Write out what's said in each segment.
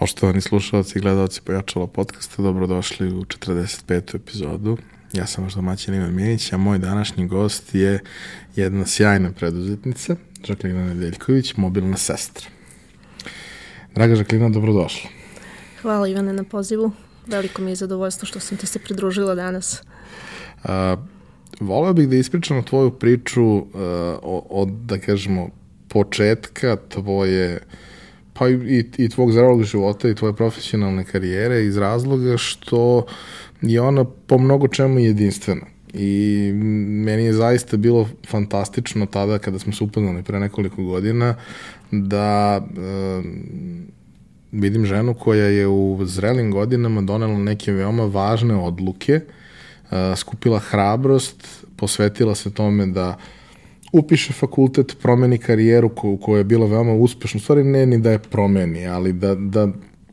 Poštovani slušalci i gledalci Pojačalo podcasta, dobrodošli u 45. epizodu. Ja sam vaš domaćin Ivan Mijenić, a moj današnji gost je jedna sjajna preduzetnica, Žaklina Nedeljković, mobilna sestra. Draga Žaklina, dobrodošla. Hvala Ivane na pozivu. Veliko mi je zadovoljstvo što sam ti se pridružila danas. A, voleo bih da ispričamo tvoju priču uh, od, da kažemo, početka tvoje pa i, i tvog zdravog života i tvoje profesionalne karijere iz razloga što je ona po mnogo čemu jedinstvena. I meni je zaista bilo fantastično tada kada smo se upoznali pre nekoliko godina da e, vidim ženu koja je u zrelim godinama donela neke veoma važne odluke, e, skupila hrabrost, posvetila se tome da upiše fakultet, promeni karijeru ko, koja je bila veoma uspešna, u stvari ne ni da je promeni, ali da, da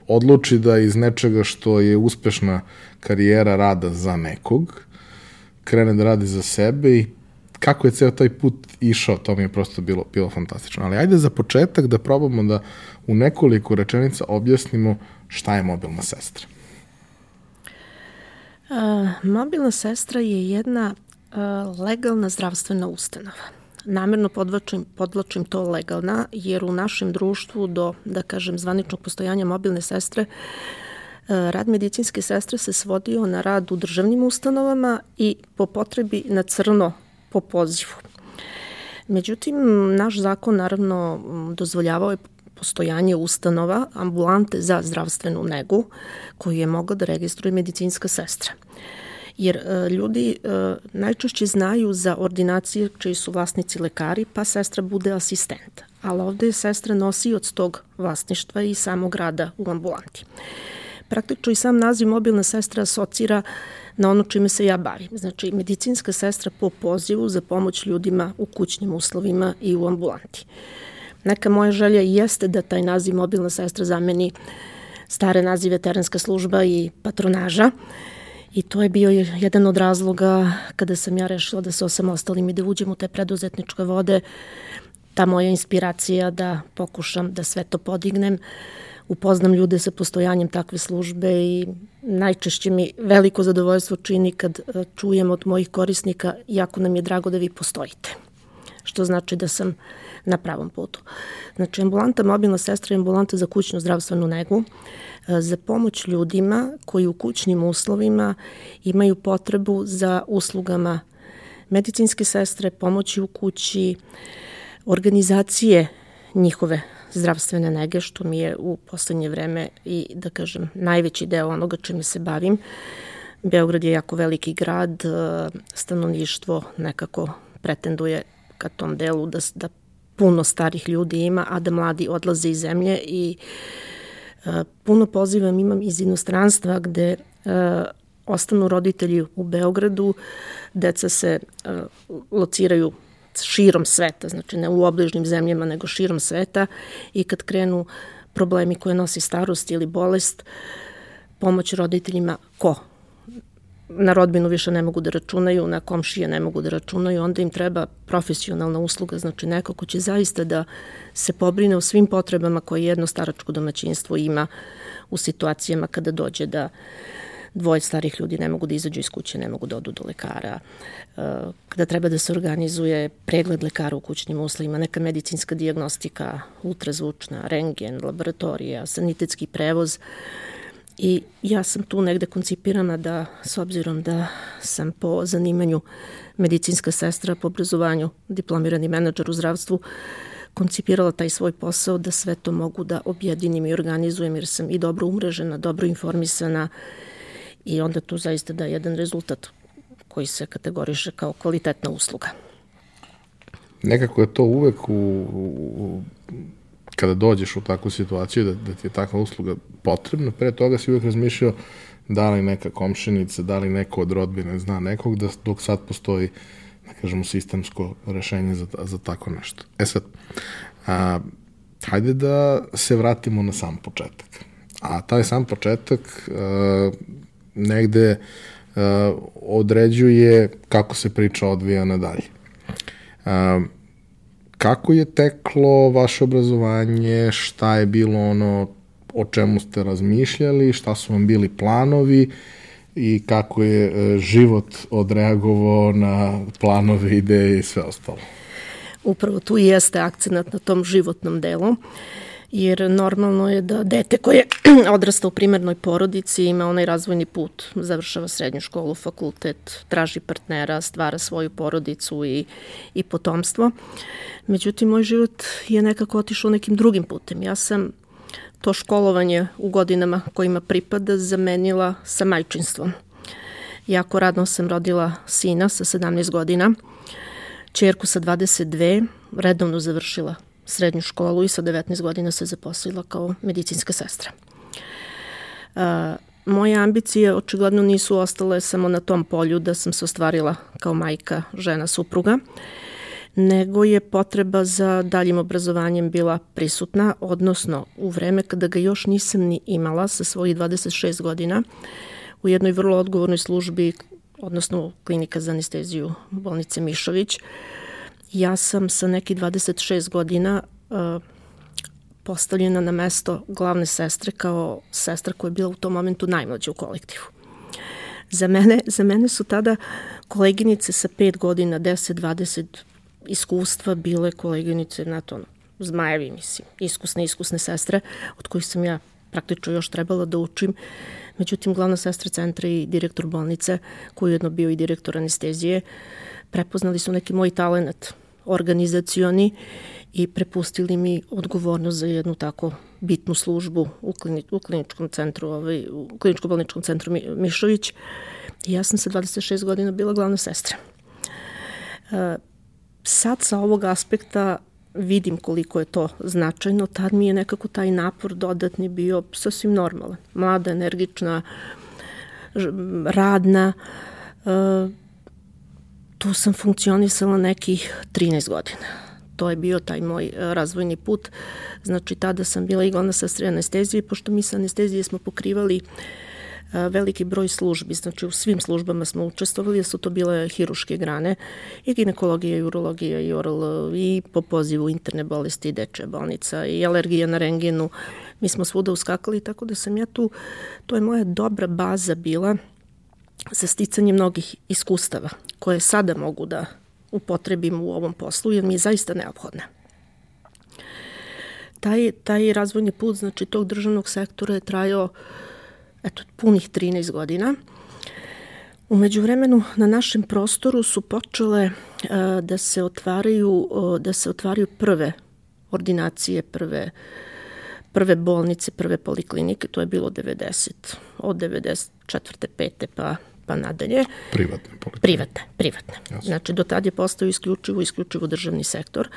odluči da iz nečega što je uspešna karijera rada za nekog, krene da radi za sebe i kako je ceo taj put išao, to mi je prosto bilo, bilo fantastično. Ali ajde za početak da probamo da u nekoliko rečenica objasnimo šta je mobilna sestra. Uh, mobilna sestra je jedna uh, legalna zdravstvena ustanova. Namerno podlačim, podlačim to legalna, jer u našem društvu do, da kažem, zvaničnog postojanja mobilne sestre rad medicinske sestre se svodio na rad u državnim ustanovama i po potrebi na crno po pozivu. Međutim, naš zakon naravno dozvoljavao je postojanje ustanova, ambulante za zdravstvenu negu, koju je mogla da registruje medicinska sestra. Jer e, ljudi e, najčešće znaju za ordinacije čiji su vlasnici lekari, pa sestra bude asistent. Ali ovde je sestra nosioc tog vlasništva i samog rada u ambulanti. Praktično i sam naziv mobilna sestra asocira na ono čime se ja bavim. Znači, medicinska sestra po pozivu za pomoć ljudima u kućnim uslovima i u ambulanti. Neka moja želja jeste da taj naziv mobilna sestra zameni stare nazive terenska služba i patronaža, I to je bio jedan od razloga kada sam ja rešila da se osamostalim i da uđem u te preduzetničke vode, ta moja inspiracija da pokušam da sve to podignem, upoznam ljude sa postojanjem takve službe i najčešće mi veliko zadovoljstvo čini kad e, čujem od mojih korisnika jako nam je drago da vi postojite. Što znači da sam na pravom putu. Znači, ambulanta mobilna sestra je ambulanta za kućnu zdravstvenu negu, e, za pomoć ljudima koji u kućnim uslovima imaju potrebu za uslugama medicinske sestre, pomoći u kući, organizacije njihove zdravstvene nege, što mi je u poslednje vreme i, da kažem, najveći deo onoga čime se bavim. Beograd je jako veliki grad, e, stanovništvo nekako pretenduje ka tom delu da, da puno starih ljudi ima, a da mladi odlaze iz zemlje i e, puno pozivam imam iz inostranstva gde e, ostanu roditelji u Beogradu, deca se e, lociraju širom sveta, znači ne u obližnim zemljama, nego širom sveta i kad krenu problemi koje nosi starost ili bolest, pomoć roditeljima ko? Na rodbinu više ne mogu da računaju, na komšije ne mogu da računaju, onda im treba profesionalna usluga, znači neko ko će zaista da se pobrine o svim potrebama koje jedno staračko domaćinstvo ima u situacijama kada dođe da dvoje starih ljudi ne mogu da izađu iz kuće, ne mogu da odu do lekara, e, kada treba da se organizuje pregled lekara u kućnim uslovima, neka medicinska diagnostika, ultrazvučna, rengen, laboratorija, sanitetski prevoz. I ja sam tu negde koncipirana da, s obzirom da sam po zanimanju medicinska sestra, po obrazovanju diplomirani menadžer u zdravstvu, koncipirala taj svoj posao da sve to mogu da objedinim i organizujem jer sam i dobro umrežena, dobro informisana i onda tu zaista da jedan rezultat koji se kategoriše kao kvalitetna usluga. Nekako je to uvek u, u kada dođeš u takvu situaciju da, da ti je takva usluga potrebna, pre toga si uvek razmišljao da li neka komšenica, da li neko od rodbine zna nekog, da dok sad postoji, da kažemo, sistemsko rešenje za, za tako nešto. E sad, a, hajde da se vratimo na sam početak. A taj sam početak a, negde uh, određuje kako se priča odvija nadalje. Uh, kako je teklo vaše obrazovanje, šta je bilo ono o čemu ste razmišljali, šta su vam bili planovi i kako je e, život odreagovao na planove, ideje i sve ostalo. Upravo tu jeste akcenat na tom životnom delu jer normalno je da dete koje odrasta u primernoj porodici ima onaj razvojni put, završava srednju školu, fakultet, traži partnera, stvara svoju porodicu i, i potomstvo. Međutim, moj život je nekako otišao nekim drugim putem. Ja sam to školovanje u godinama kojima pripada zamenila sa majčinstvom. Jako radno sam rodila sina sa 17 godina, čerku sa 22, redovno završila srednju školu i sa 19 godina se zaposlila kao medicinska sestra. Uh, moje ambicije očigledno nisu ostale samo na tom polju da sam se ostvarila kao majka, žena, supruga, nego je potreba za daljim obrazovanjem bila prisutna, odnosno u vreme kada ga još nisam ni imala sa svojih 26 godina u jednoj vrlo odgovornoj službi, odnosno klinika za anesteziju bolnice Mišović, ja sam sa neki 26 godina uh, postavljena na mesto glavne sestre kao sestra koja je bila u tom momentu najmlađa u kolektivu. Za mene, za mene su tada koleginice sa 5 godina, 10, 20 iskustva bile koleginice na to zmajevi, mislim, iskusne, iskusne sestre, od kojih sam ja praktično još trebala da učim. Međutim, glavna sestra centra i direktor bolnice, koji je jedno bio i direktor anestezije, prepoznali su neki moj talent organizacioni i prepustili mi odgovornost za jednu tako bitnu službu u, klini, u kliničkom centru, ovaj, u kliničko-bolničkom centru Mišović. I ja sam sa 26 godina bila glavna sestra. E, sad sa ovog aspekta vidim koliko je to značajno. Tad mi je nekako taj napor dodatni bio sasvim normalan. Mlada, energična, radna, e, tu sam funkcionisala nekih 13 godina. To je bio taj moj e, razvojni put. Znači, tada sam bila i glavna sestra anestezije, pošto mi sa anestezije smo pokrivali e, veliki broj službi, znači u svim službama smo učestvovali, su to bile hiruške grane, i ginekologija, i urologija, i oral, i po pozivu interne bolesti, deče bolnica, i alergija na rengenu. Mi smo svuda uskakali, tako da sam ja tu, to je moja dobra baza bila za sticanje mnogih iskustava koje sada mogu da upotrebim u ovom poslu jer mi je zaista neophodna. Taj, taj razvojni put znači tog državnog sektora je trajao eto, punih 13 godina. Umeđu vremenu na našem prostoru su počele uh, da se otvaraju uh, da se otvaraju prve ordinacije, prve prve bolnice, prve poliklinike, to je bilo 90, od 94. 5. pa pa nadalje. Privatne politike. Privatne, privatne. Jasne. Znači, do tad je postao isključivo, isključivo državni sektor.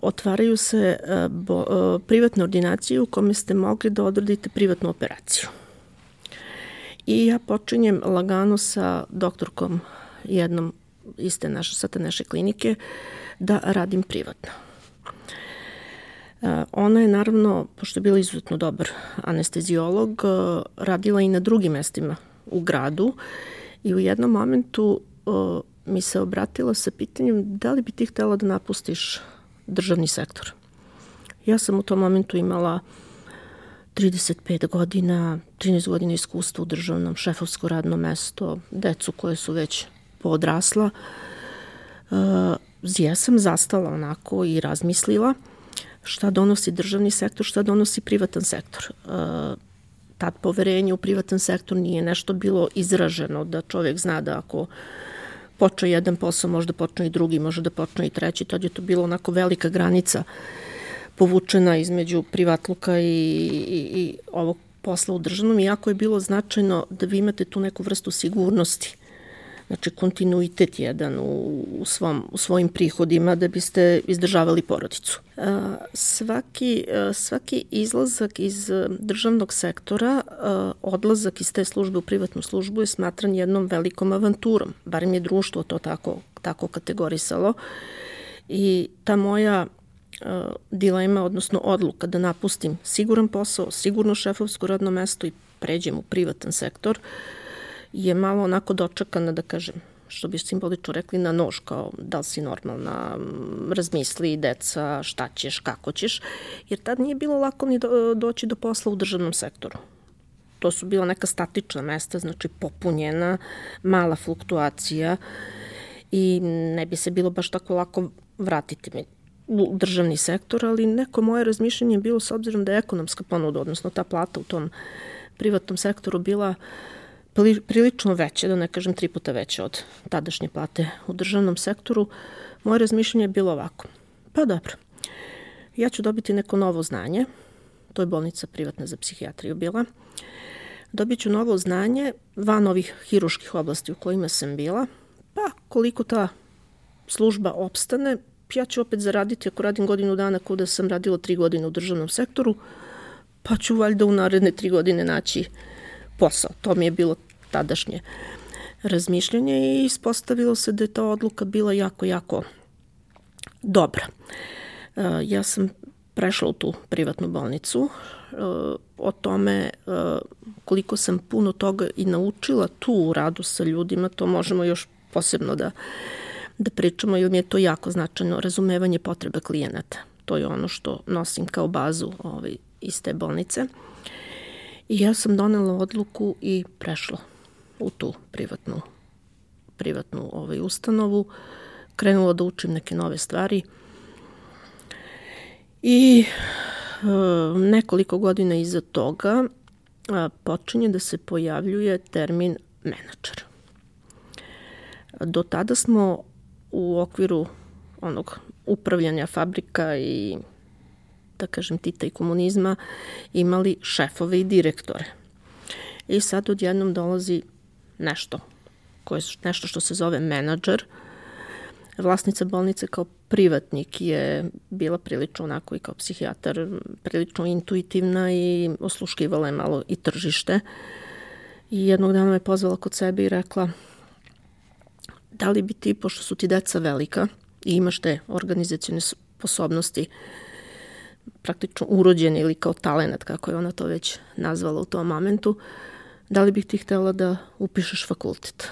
Otvaraju se bo, privatne ordinacije u kome ste mogli da odradite privatnu operaciju. I ja počinjem lagano sa doktorkom jednom iste naše, sa te naše klinike da radim privatno. Ona je naravno, pošto je bila izuzetno dobar anestezijolog, radila i na drugim mestima u gradu i u jednom momentu o, mi se obratila sa pitanjem da li bi ti htela da napustiš državni sektor. Ja sam u tom momentu imala 35 godina, 13 godina iskustva u državnom, šefovsko radno mesto, decu koje su već poodrasla. Uh, ja sam zastala onako i razmislila šta donosi državni sektor, šta donosi privatan sektor. Uh, tad poverenje u privatan sektor nije nešto bilo izraženo, da čovjek zna da ako počne jedan posao, možda počne i drugi, može da počne i treći, tad je to bilo onako velika granica povučena između privatluka i, i, i ovog posla u državnom, iako je bilo značajno da vi imate tu neku vrstu sigurnosti znači kontinuitet jedan u, u, svom, u svojim prihodima da biste izdržavali porodicu. Svaki, svaki izlazak iz državnog sektora, odlazak iz te službe u privatnu službu je smatran jednom velikom avanturom, barem je društvo to tako, tako kategorisalo i ta moja dilema, odnosno odluka da napustim siguran posao, sigurno šefovsko radno mesto i pređem u privatan sektor, uh, je malo onako dočekana, da kažem, što bi simbolično rekli, na nož, kao da li si normalna, razmisli deca, šta ćeš, kako ćeš, jer tad nije bilo lako ni do, doći do posla u državnom sektoru. To su bila neka statična mesta, znači popunjena, mala fluktuacija i ne bi se bilo baš tako lako vratiti mi u državni sektor, ali neko moje razmišljanje je bilo s obzirom da je ekonomska ponuda, odnosno ta plata u tom privatnom sektoru bila prilično veća, da ne kažem tri puta veća od tadašnje plate u državnom sektoru, moje razmišljanje je bilo ovako. Pa dobro, ja ću dobiti neko novo znanje, to je bolnica privatna za psihijatriju bila, dobit ću novo znanje van ovih hiruških oblasti u kojima sam bila, pa koliko ta služba opstane, ja ću opet zaraditi ako radim godinu dana kao da sam radila tri godine u državnom sektoru, pa ću valjda u naredne tri godine naći posao. To mi je bilo tadašnje razmišljanje i ispostavilo se da je ta odluka bila jako, jako dobra. E, ja sam prešla u tu privatnu bolnicu. E, o tome e, koliko sam puno toga i naučila tu u radu sa ljudima, to možemo još posebno da da pričamo, jer mi je to jako značajno, razumevanje potreba klijenata. To je ono što nosim kao bazu ovaj, iz te bolnice. I ja sam donela odluku i prešla u tu privatnu, privatnu ovaj, ustanovu, krenula da učim neke nove stvari i e, nekoliko godina iza toga a, počinje da se pojavljuje termin menadžer. Do tada smo u okviru onog upravljanja fabrika i da kažem Tita i komunizma imali šefove i direktore. I sad odjednom dolazi nešto, koje, nešto što se zove menadžer. Vlasnica bolnice kao privatnik je bila prilično onako i kao psihijatar, prilično intuitivna i osluškivala je malo i tržište. I jednog dana me pozvala kod sebe i rekla da li bi ti, pošto su ti deca velika i imaš te organizacijone sposobnosti, praktično urođeni ili kao talenat, kako je ona to već nazvala u tom momentu, da li bih ti htela da upišeš fakultet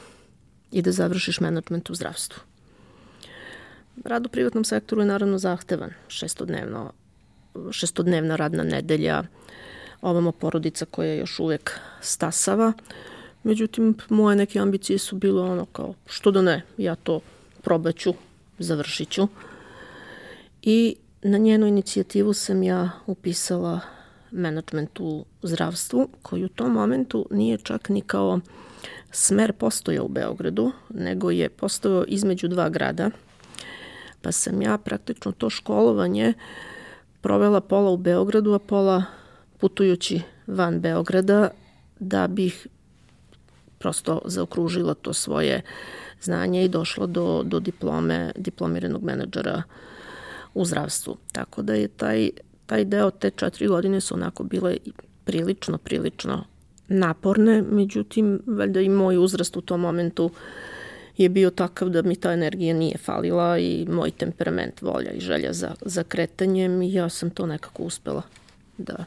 i da završiš menadžment u zdravstvu. Rad u privatnom sektoru je naravno zahtevan, šestodnevno, šestodnevna radna nedelja, ovamo porodica koja još uvek stasava, Međutim, moje neke ambicije su bile ono kao, što da ne, ja to probaću, završit ću. I na njenu inicijativu sam ja upisala management u zdravstvu, koji u tom momentu nije čak ni kao smer postojao u Beogradu, nego je postojao između dva grada, pa sam ja praktično to školovanje provela pola u Beogradu, a pola putujući van Beograda da bih prosto zaokružila to svoje znanje i došla do, do diplome diplomiranog menadžera u zdravstvu. Tako da je taj, taj deo, te četiri godine su onako bile prilično, prilično naporne, međutim, valjda i moj uzrast u tom momentu je bio takav da mi ta energija nije falila i moj temperament, volja i želja za, za kretanjem i ja sam to nekako uspela da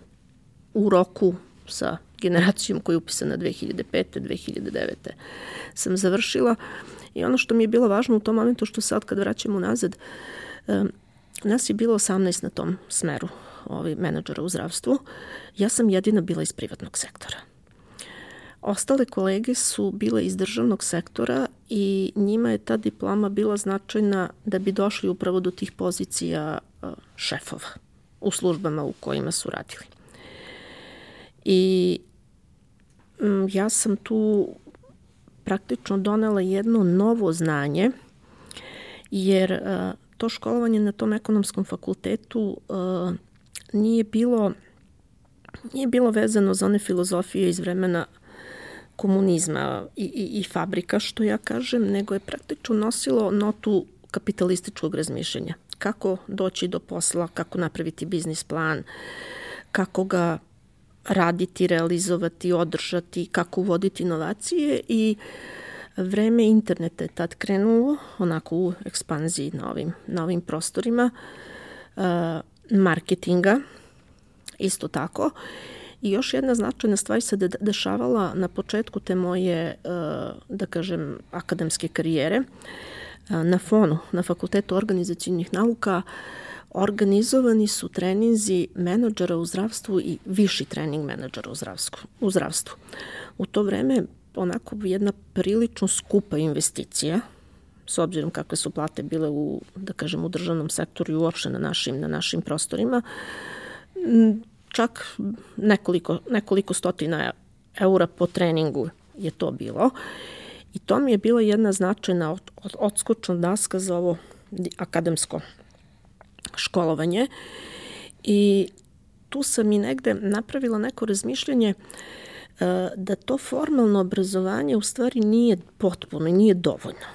u roku sa generacijom koja je upisana 2005. 2009. sam završila i ono što mi je bilo važno u tom momentu što sad kad vraćamo nazad nas je bilo 18 na tom smeru ovi menadžera u zdravstvu. Ja sam jedina bila iz privatnog sektora. Ostale kolege su bile iz državnog sektora i njima je ta diploma bila značajna da bi došli upravo do tih pozicija šefova u službama u kojima su radili. I ja sam tu praktično donela jedno novo znanje, jer uh, to školovanje na tom ekonomskom fakultetu uh, nije bilo nije bilo vezano za one filozofije iz vremena komunizma i, i, i fabrika, što ja kažem, nego je praktično nosilo notu kapitalističkog razmišljanja. Kako doći do posla, kako napraviti biznis plan, kako ga raditi, realizovati, održati, kako uvoditi inovacije i vreme interneta je tad krenulo onako u ekspanziji na ovim, na ovim prostorima uh, marketinga isto tako I još jedna značajna stvar se dešavala na početku te moje, e, da kažem, akademske karijere. E, na FONu, na Fakultetu organizacijnih nauka, organizovani su treninzi menadžera u zdravstvu i viši trening menadžera u zdravstvu. U, zdravstvu. u to vreme onako jedna prilično skupa investicija, s obzirom kakve su plate bile u, da kažem, u državnom sektoru i uopšte na našim, na našim prostorima, čak nekoliko, nekoliko stotina eura po treningu je to bilo. I to mi je bila jedna značajna od, od, odskočna daska za ovo akademsko školovanje. I tu sam i negde napravila neko razmišljanje e, da to formalno obrazovanje u stvari nije potpuno i nije dovoljno.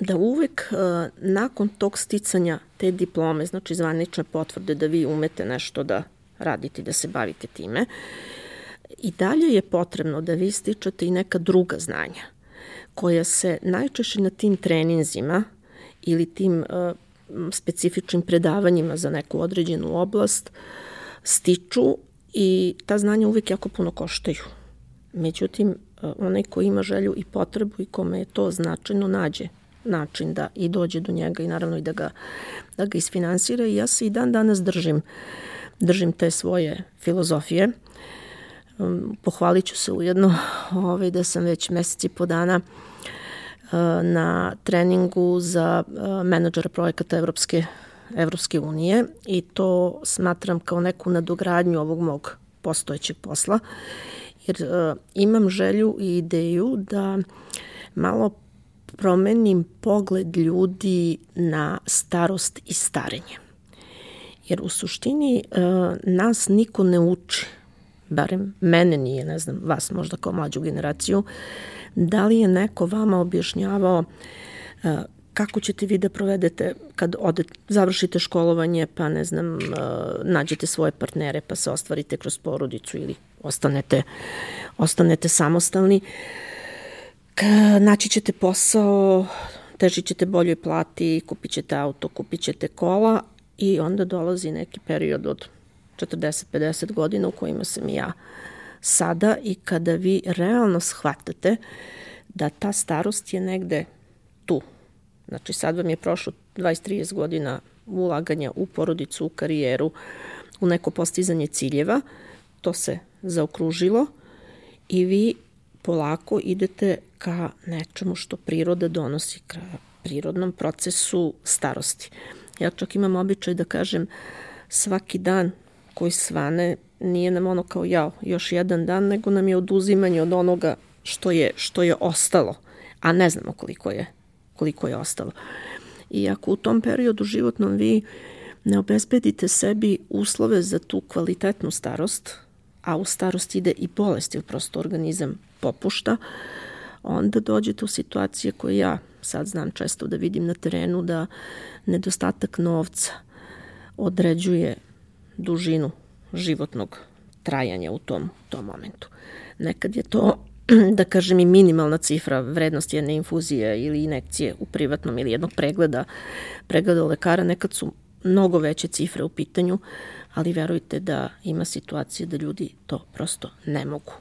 Da uvek e, nakon tog sticanja te diplome, znači zvanične potvrde da vi umete nešto da raditi, da se bavite time, i dalje je potrebno da vi stičete i neka druga znanja koja se najčešće na tim treninzima ili tim uh, specifičnim predavanjima za neku određenu oblast stiču i ta znanja uvek jako puno koštaju. Međutim, uh, onaj ko ima želju i potrebu i kome je to značajno nađe način da i dođe do njega i naravno i da ga, da ga isfinansira i ja se i dan danas držim držim te svoje filozofije. Um, pohvalit ću se ujedno ovaj, da sam već meseci po dana uh, na treningu za uh, menadžera projekata Evropske, Evropske unije i to smatram kao neku nadogradnju ovog mog postojećeg posla jer uh, imam želju i ideju da malo promenim pogled ljudi na starost i starenje. Jer u suštini uh, nas niko ne uči, barem mene nije, ne znam, vas možda kao mlađu generaciju, da li je neko vama objašnjavao uh, kako ćete vi da provedete kad ode, završite školovanje, pa ne znam, uh, nađete svoje partnere, pa se ostvarite kroz porodicu ili ostanete, ostanete samostalni. Naći ćete posao, težit ćete boljoj plati, kupit ćete auto, kupit ćete kola, i onda dolazi neki period od 40-50 godina u kojima sam ja sada i kada vi realno shvatate da ta starost je negde. Znači sad vam je prošlo 20-30 godina ulaganja u porodicu, u karijeru, u neko postizanje ciljeva, to se zaokružilo i vi polako idete ka nečemu što priroda donosi, ka prirodnom procesu starosti. Ja čak imam običaj da kažem svaki dan koji svane nije nam ono kao ja, još jedan dan, nego nam je oduzimanje od onoga što je, što je ostalo, a ne znamo koliko je, koliko je ostalo. I ako u tom periodu životnom vi ne obezbedite sebi uslove za tu kvalitetnu starost, a u starost ide i bolest, jer prosto organizam popušta, onda dođete u situacije koje ja sad znam često da vidim na terenu da nedostatak novca određuje dužinu životnog trajanja u tom, tom momentu. Nekad je to da kažem i minimalna cifra vrednosti jedne infuzije ili inekcije u privatnom ili jednog pregleda, pregleda lekara, nekad su mnogo veće cifre u pitanju, ali verujte da ima situacije da ljudi to prosto ne mogu.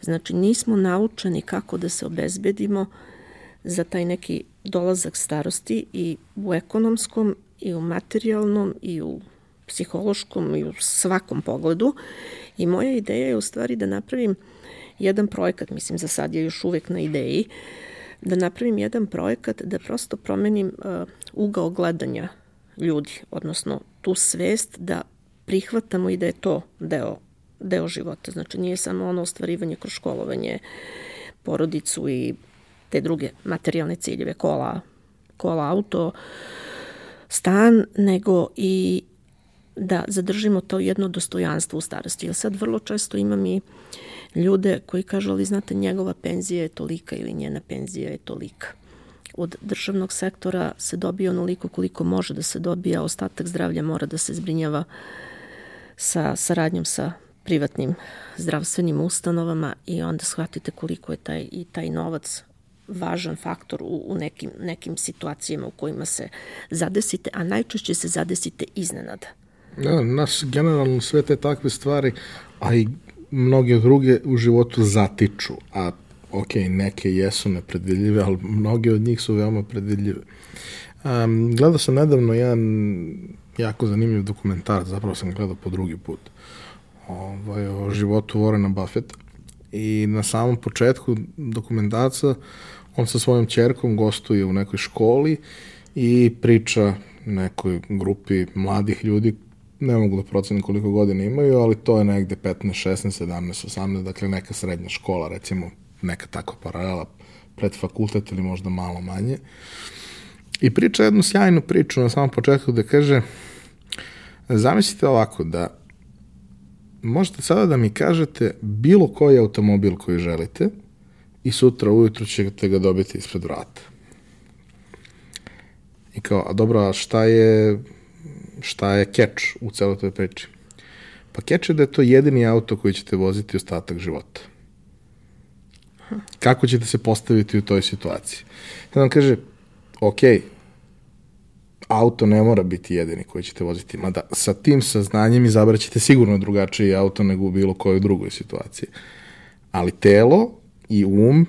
Znači nismo naučeni kako da se obezbedimo za taj neki dolazak starosti i u ekonomskom i u materijalnom i u psihološkom i u svakom pogledu. I moja ideja je u stvari da napravim jedan projekat, mislim za sad je još uvek na ideji, da napravim jedan projekat da prosto promenim uh, ugao gledanja ljudi, odnosno tu svest da prihvatamo i da je to deo, deo života. Znači nije samo ono ostvarivanje kroz školovanje, porodicu i te druge materijalne ciljeve, kola, kola auto, stan, nego i da zadržimo to jedno dostojanstvo u starosti. Jer sad vrlo često imam i ljude koji kažu, ali znate, njegova penzija je tolika ili njena penzija je tolika. Od državnog sektora se dobije onoliko koliko može da se dobije, a ostatak zdravlja mora da se zbrinjava sa saradnjom sa privatnim zdravstvenim ustanovama i onda shvatite koliko je taj, i taj novac važan faktor u, u nekim, nekim situacijama u kojima se zadesite, a najčešće se zadesite iznenada. Da, nas generalno sve te takve stvari, a i mnoge druge u životu zatiču, a ok, neke jesu nepredvidljive, ali mnoge od njih su veoma predvidljive. Um, gledao sam nedavno jedan jako zanimljiv dokumentar, zapravo sam gledao po drugi put, ovaj, o životu Warrena Buffetta. I na samom početku dokumentarca on sa svojom čerkom gostuje u nekoj školi i priča nekoj grupi mladih ljudi ne mogu da procenim koliko godina imaju, ali to je negde 15, 16, 17, 18, dakle neka srednja škola, recimo neka tako paralela pred fakultet ili možda malo manje. I priča jednu sjajnu priču na samom početku da kaže zamislite ovako da možete sada da mi kažete bilo koji automobil koji želite i sutra ujutro ćete ga dobiti ispred vrata. I kao, a dobro, a šta je šta je keč u celoj toj priči? Pa keč je da je to jedini auto koji ćete voziti ostatak života. Kako ćete se postaviti u toj situaciji? Kada vam kaže, ok, auto ne mora biti jedini koji ćete voziti, mada sa tim saznanjem izabraćete sigurno drugačiji auto nego u bilo kojoj drugoj situaciji. Ali telo i um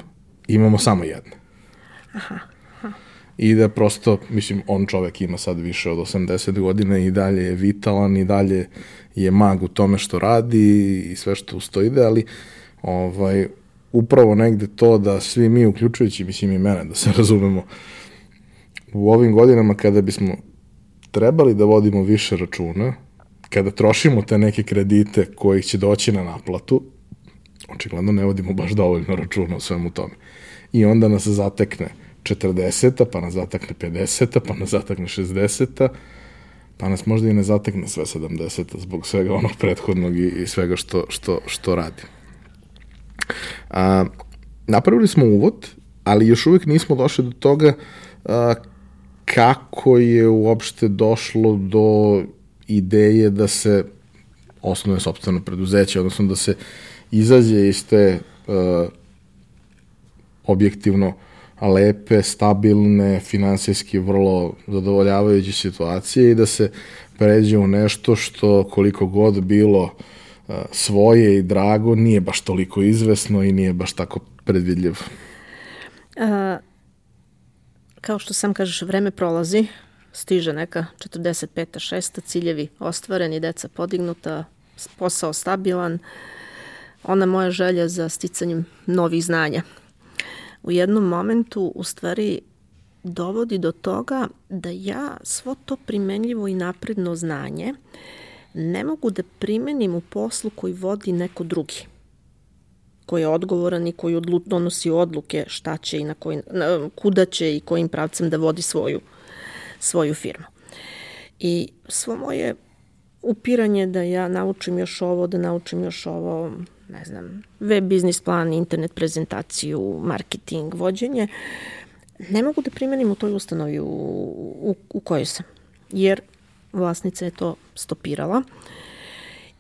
imamo samo jedno. Aha i da prosto, mislim, on čovek ima sad više od 80 godina i dalje je vitalan i dalje je mag u tome što radi i sve što usto ide, ali ovaj, upravo negde to da svi mi, uključujući, mislim i mene, da se razumemo, u ovim godinama kada bismo trebali da vodimo više računa, kada trošimo te neke kredite koji će doći na naplatu, očigledno ne vodimo baš dovoljno računa o svemu tome. I onda nas zatekne 40 pa nas zatakne 50 pa nas zatakne 60 pa nas možda i ne zatekne sve 70 zbog svega onog prethodnog i, i svega što, što, što radi. A, napravili smo uvod, ali još uvek nismo došli do toga a, kako je uopšte došlo do ideje da se osnovne sobstveno preduzeće, odnosno da se izađe iz te uh, objektivno lepe, stabilne, finansijski vrlo zadovoljavajuće situacije i da se pređe u nešto što koliko god bilo uh, svoje i drago nije baš toliko izvesno i nije baš tako predvidljivo. A, kao što sam kažeš, vreme prolazi, stiže neka 45. 6. ciljevi ostvareni, deca podignuta, posao stabilan, ona moja želja za sticanjem novih znanja – u jednom momentu u stvari dovodi do toga da ja svo to primenljivo i napredno znanje ne mogu da primenim u poslu koji vodi neko drugi koji je odgovoran i koji odlu, donosi odluke šta će i na koji, na, kuda će i kojim pravcem da vodi svoju, svoju firmu. I svo moje upiranje da ja naučim još ovo, da naučim još ovo, ne znam, web biznis plan, internet prezentaciju, marketing, vođenje, ne mogu da primenim u toj ustanovi u, u, u kojoj sam. Jer vlasnica je to stopirala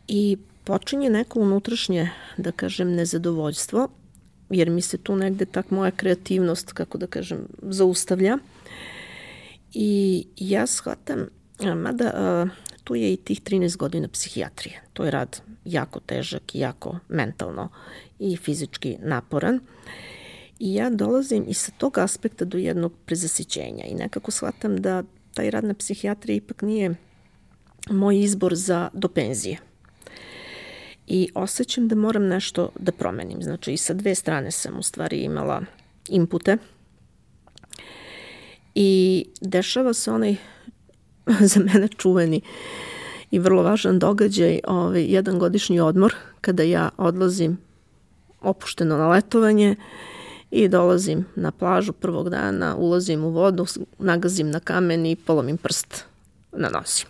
i počinje neko unutrašnje, da kažem, nezadovoljstvo, jer mi se tu negde tak moja kreativnost, kako da kažem, zaustavlja. I ja shvatam, mada tu je i tih 13 godina psihijatrije. To je rad jako težak i jako mentalno i fizički naporan. I ja dolazim i sa tog aspekta do jednog prezasićenja i nekako shvatam da taj rad na psihijatriji ipak nije moj izbor za do penzije. I osjećam da moram nešto da promenim. Znači i sa dve strane sam u stvari imala impute i dešava se onaj za mene čuveni i vrlo važan događaj, ovaj, jedan godišnji odmor, kada ja odlazim opušteno na letovanje i dolazim na plažu prvog dana, ulazim u vodu, nagazim na kamen i polomim prst na nosi.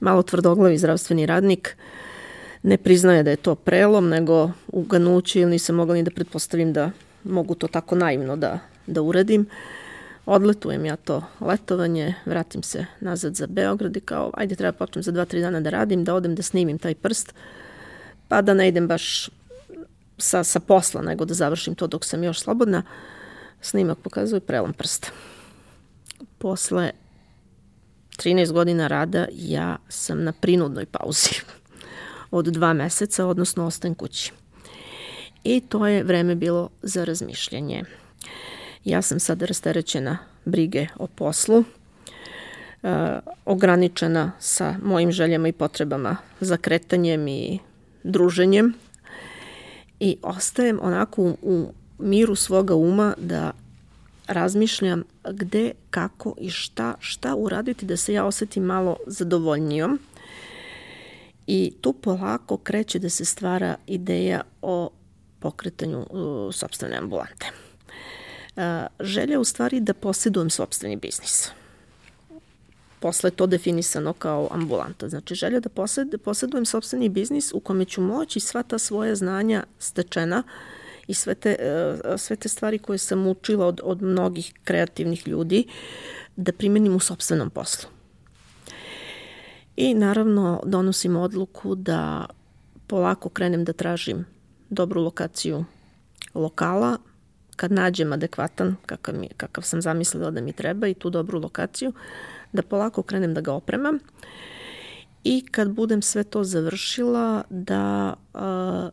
Malo tvrdoglavi zdravstveni radnik ne priznaje da je to prelom, nego u ganuću ili nisam mogla ni da pretpostavim da mogu to tako naivno da, da uradim odletujem ja to letovanje, vratim se nazad za Beograd i kao, ajde treba počnem za dva, tri dana da radim, da odem da snimim taj prst, pa da ne idem baš sa, sa posla, nego da završim to dok sam još slobodna. Snimak pokazuje prelom prsta. Posle 13 godina rada ja sam na prinudnoj pauzi od dva meseca, odnosno ostajem kući. I to je vreme bilo za razmišljanje. Ja sam sad rasterećena brige o poslu, e, ograničena sa mojim željama i potrebama za kretanjem i druženjem i ostajem onako u, u miru svoga uma da razmišljam gde, kako i šta, šta uraditi da se ja osetim malo zadovoljnijom. I tu polako kreće da se stvara ideja o pokretanju uh, sobstvene ambulante. Želja u stvari da posjedujem sobstveni biznis. Posle je to definisano kao ambulanta. Znači, želja da posjedujem sobstveni biznis u kome ću moći sva ta svoja znanja stečena i sve te, uh, sve te stvari koje sam učila od, od mnogih kreativnih ljudi da primenim u sobstvenom poslu. I naravno donosim odluku da polako krenem da tražim dobru lokaciju lokala, kad nađem adekvatan, kakav, mi, kakav sam zamislila da mi treba i tu dobru lokaciju, da polako krenem da ga opremam i kad budem sve to završila da a,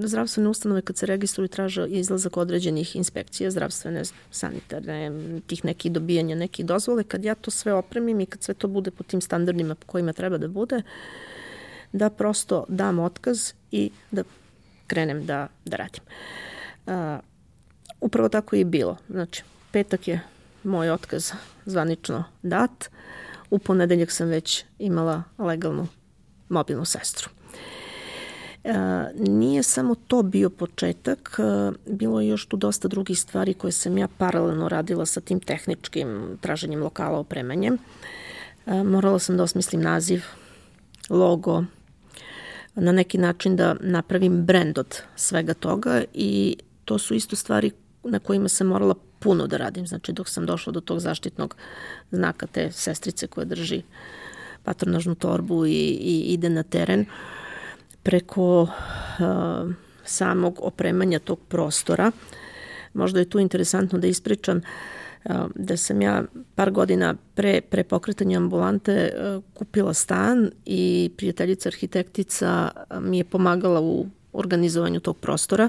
zdravstvene ustanove kad se registruju traže izlazak određenih inspekcija zdravstvene, sanitarne, tih nekih dobijanja, nekih dozvole, kad ja to sve opremim i kad sve to bude po tim standardima po kojima treba da bude, da prosto dam otkaz i da krenem da, da radim. Uh, upravo tako je i bilo. Znači, petak je moj otkaz zvanično dat. U ponedeljak sam već imala legalnu mobilnu sestru. E, nije samo to bio početak, e, bilo je još tu dosta drugih stvari koje sam ja paralelno radila sa tim tehničkim traženjem lokala opremanjem. E, morala sam da osmislim naziv, logo, na neki način da napravim brend od svega toga i to su isto stvari na kojima sam morala puno da radim. Znači dok sam došla do tog zaštitnog znaka te sestrice koja drži patronažnu torbu i, i ide na teren preko uh, samog opremanja tog prostora. Možda je tu interesantno da ispričam uh, da sam ja par godina pre, pre pokretanja ambulante kupila stan i prijateljica arhitektica mi je pomagala u organizovanju tog prostora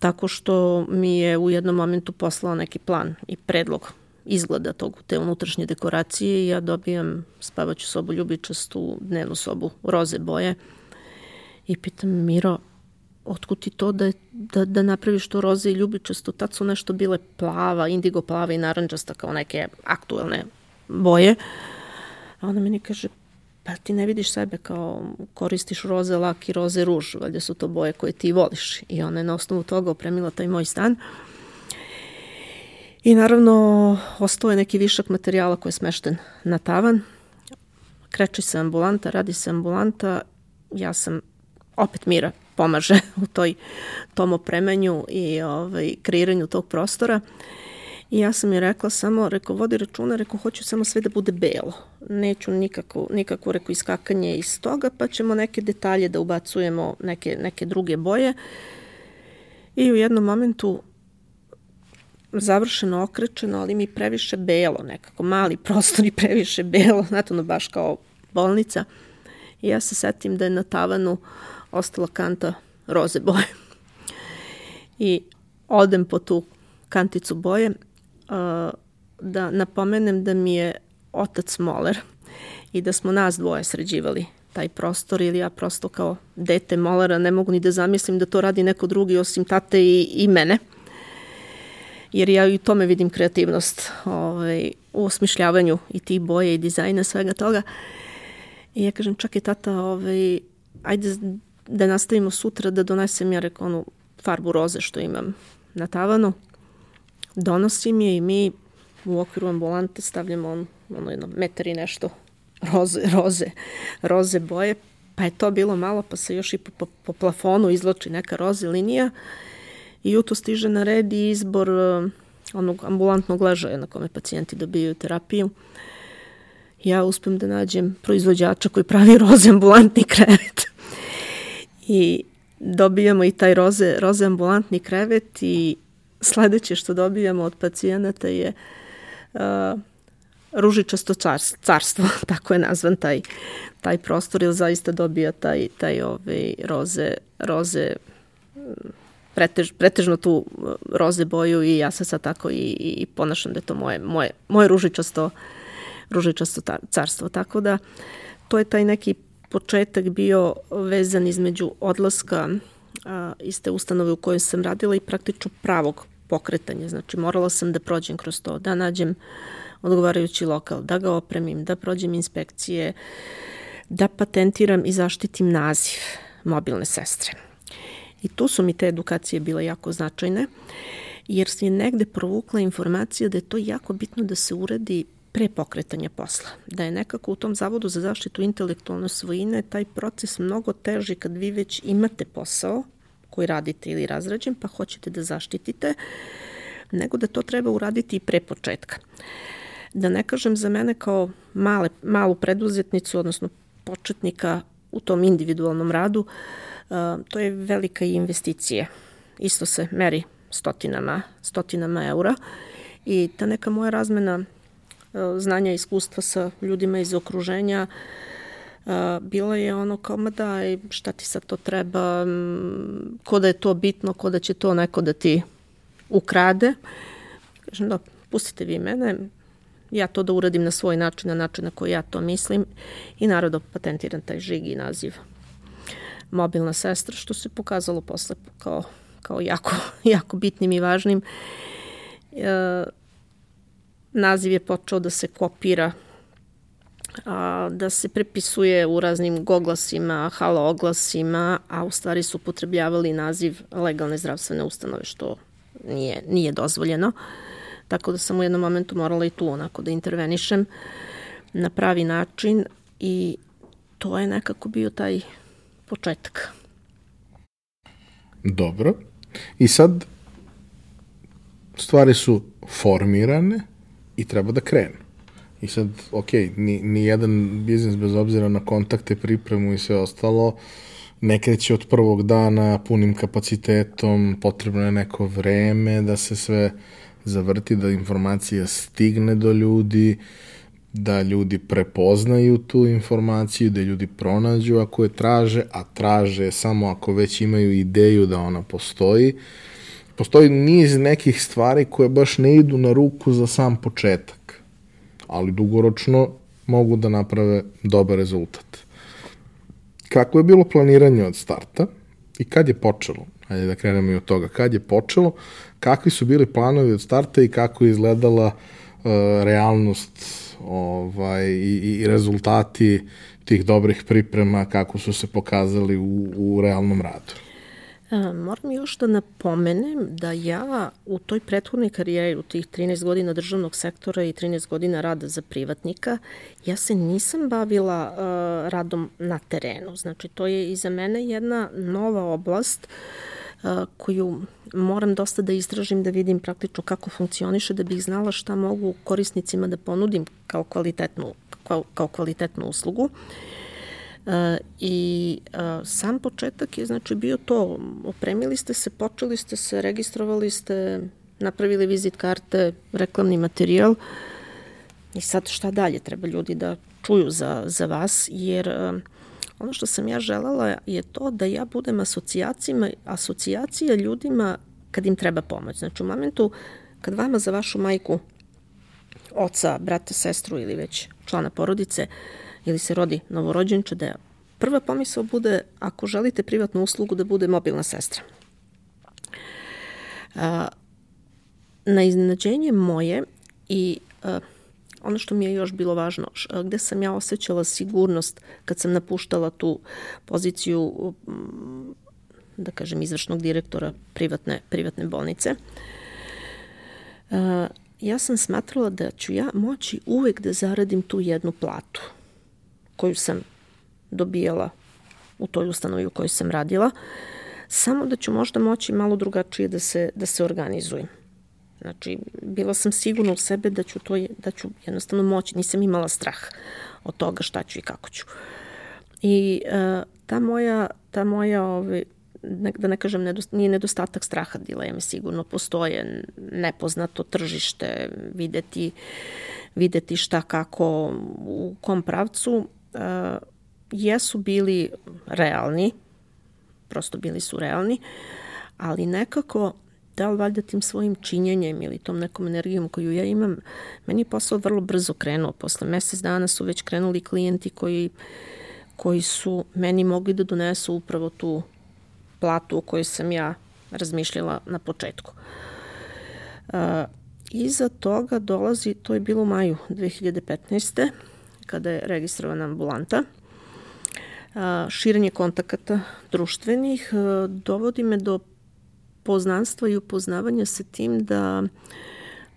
tako što mi je u jednom momentu poslao neki plan i predlog izgleda tog, te unutrašnje dekoracije i ja dobijam spavaću sobu ljubičastu, dnevnu sobu roze boje i pitam Miro, otkud ti to da, da, da napraviš to roze i ljubičasto? Tad su nešto bile plava, indigo plava i naranđasta kao neke aktuelne boje. A ona meni kaže, pa ti ne vidiš sebe kao koristiš roze lak i roze ruž, valjda su to boje koje ti voliš. I ona je na osnovu toga opremila taj moj stan. I naravno, ostao je neki višak materijala koji je smešten na tavan. Kreće se ambulanta, radi se ambulanta. Ja sam opet Mira pomaže u toj, tom opremanju i ovaj, kreiranju tog prostora. I ja sam je rekla samo, reko, vodi računa, reko, hoću samo sve da bude belo. Neću nikako, nikako, reko, iskakanje iz toga, pa ćemo neke detalje da ubacujemo, neke, neke druge boje. I u jednom momentu završeno, okrečeno, ali mi previše belo, nekako mali prostor i previše belo, znate, ono baš kao bolnica. I ja se setim da je na tavanu ostala kanta roze boje. I odem po tu kanticu boje da napomenem da mi je otac moler i da smo nas dvoje sređivali taj prostor ili ja prosto kao dete molera ne mogu ni da zamislim da to radi neko drugi osim tate i, i mene. Jer ja i tome vidim kreativnost ovaj, u osmišljavanju i tih boje i dizajna svega toga. I ja kažem, čak je tata, ovaj, ajde da nastavimo sutra da donesem ja rekao onu farbu roze što imam na tavanu. Donosim je i mi u okviru ambulante stavljamo on, ono jedno metar i nešto roze, roze, roze boje, pa je to bilo malo, pa se još i po, po, po plafonu izloči neka roze linija i u to stiže na red i izbor uh, onog ambulantnog ležaja na kome pacijenti dobijaju terapiju. Ja uspem da nađem proizvođača koji pravi roze ambulantni krevet i dobijamo i taj roze, roze ambulantni krevet i sledeće što dobijamo od pacijenata je uh, ružičasto carstvo, tako je nazvan taj, taj prostor, jer zaista dobija taj, taj ovaj, roze, roze pretež, pretežno tu roze boju i ja se sad tako i, i ponašam da je to moje, moje, moje ružičasto, ružičasto carstvo. Tako da to je taj neki početak bio vezan između odlaska a, iz te ustanove u kojoj sam radila i praktično pravog pokretanja. Znači morala sam da prođem kroz to, da nađem odgovarajući lokal, da ga opremim, da prođem inspekcije, da patentiram i zaštitim naziv mobilne sestre. I tu su mi te edukacije bile jako značajne, jer se je negde provukla informacija da je to jako bitno da se uredi pre pokretanja posla. Da je nekako u tom zavodu za zaštitu intelektualne svojine taj proces mnogo teži kad vi već imate posao koji radite ili razrađen pa hoćete da zaštitite, nego da to treba uraditi i pre početka. Da ne kažem za mene kao male, malu preduzetnicu, odnosno početnika u tom individualnom radu, to je velika investicija. Isto se meri stotinama, stotinama eura i ta neka moja razmena znanja i iskustva sa ljudima iz okruženja bila je ono kao, ma daj, šta ti sad to treba, ko da je to bitno, ko da će to neko da ti ukrade. Kažem, da, pustite vi mene, ja to da uradim na svoj način, na način na koji ja to mislim i narodo patentiram taj žig i naziv mobilna sestra, što se pokazalo posle kao, kao jako, jako bitnim i važnim. E, naziv je počeo da se kopira a, da se prepisuje u raznim goglasima, halo oglasima, a u stvari su upotrebljavali naziv legalne zdravstvene ustanove, što nije, nije dozvoljeno. Tako da sam u jednom momentu morala i tu onako da intervenišem na pravi način i to je nekako bio taj početak. Dobro. I sad stvari su formirane i treba da krenu. I sad, ok, ni, ni jedan biznis bez obzira na kontakte, pripremu i sve ostalo, ne kreće od prvog dana punim kapacitetom, potrebno je neko vreme da se sve zavrti, da informacija stigne do ljudi, da ljudi prepoznaju tu informaciju, da ljudi pronađu ako je traže, a traže samo ako već imaju ideju da ona postoji. Postoji niz nekih stvari koje baš ne idu na ruku za sam početak, ali dugoročno mogu da naprave dobar rezultat. Kako je bilo planiranje od starta i kad je počelo? Hajde da krenemo i od toga. Kad je počelo, kakvi su bili planovi od starta i kako je izgledala uh, realnost ovaj, i, i rezultati tih dobrih priprema kako su se pokazali u, u realnom radu. A, moram još da napomenem da ja u toj prethodnoj karijeri, u tih 13 godina državnog sektora i 13 godina rada za privatnika, ja se nisam bavila uh, radom na terenu. Znači, to je i za mene jedna nova oblast uh, koju moram dosta da istražim, da vidim praktično kako funkcioniše, da bih znala šta mogu korisnicima da ponudim kao kvalitetnu, kao, kao kvalitetnu uslugu. E, I e, sam početak je znači bio to, opremili ste se, počeli ste se, registrovali ste, napravili vizit karte, reklamni materijal. I sad šta dalje, treba ljudi da čuju za, za vas, jer uh, Ono što sam ja želela je to da ja budem asocijacijama, asocijacija ljudima kad im treba pomoć. Znači u momentu kad vama za vašu majku, oca, brata, sestru ili već člana porodice ili se rodi novorođenče, da prva pomisao bude ako želite privatnu uslugu da bude mobilna sestra. Na iznenađenje moje i ono što mi je još bilo važno, gde sam ja osjećala sigurnost kad sam napuštala tu poziciju da kažem izvršnog direktora privatne, privatne bolnice, ja sam smatrala da ću ja moći uvek da zaradim tu jednu platu koju sam dobijala u toj ustanovi u kojoj sam radila, samo da ću možda moći malo drugačije da se, da se organizujem. Znači, bila sam sigurna u sebe da ću, to, da ću jednostavno moći, nisam imala strah od toga šta ću i kako ću. I uh, ta moja, ta moja ove, ne, da ne kažem, nedost, nije nedostatak straha, dileme sigurno postoje, nepoznato tržište, videti, videti šta kako u kom pravcu uh, jesu bili realni prosto bili su realni ali nekako da li valjda tim svojim činjenjem ili tom nekom energijom koju ja imam, meni je posao vrlo brzo krenuo. Posle mesec dana su već krenuli klijenti koji, koji su meni mogli da donesu upravo tu platu o kojoj sam ja razmišljala na početku. Uh, iza toga dolazi, to je bilo u maju 2015. kada je registrovana ambulanta, uh, širenje kontakata društvenih uh, dovodi me do poznanstva i upoznavanja sa tim da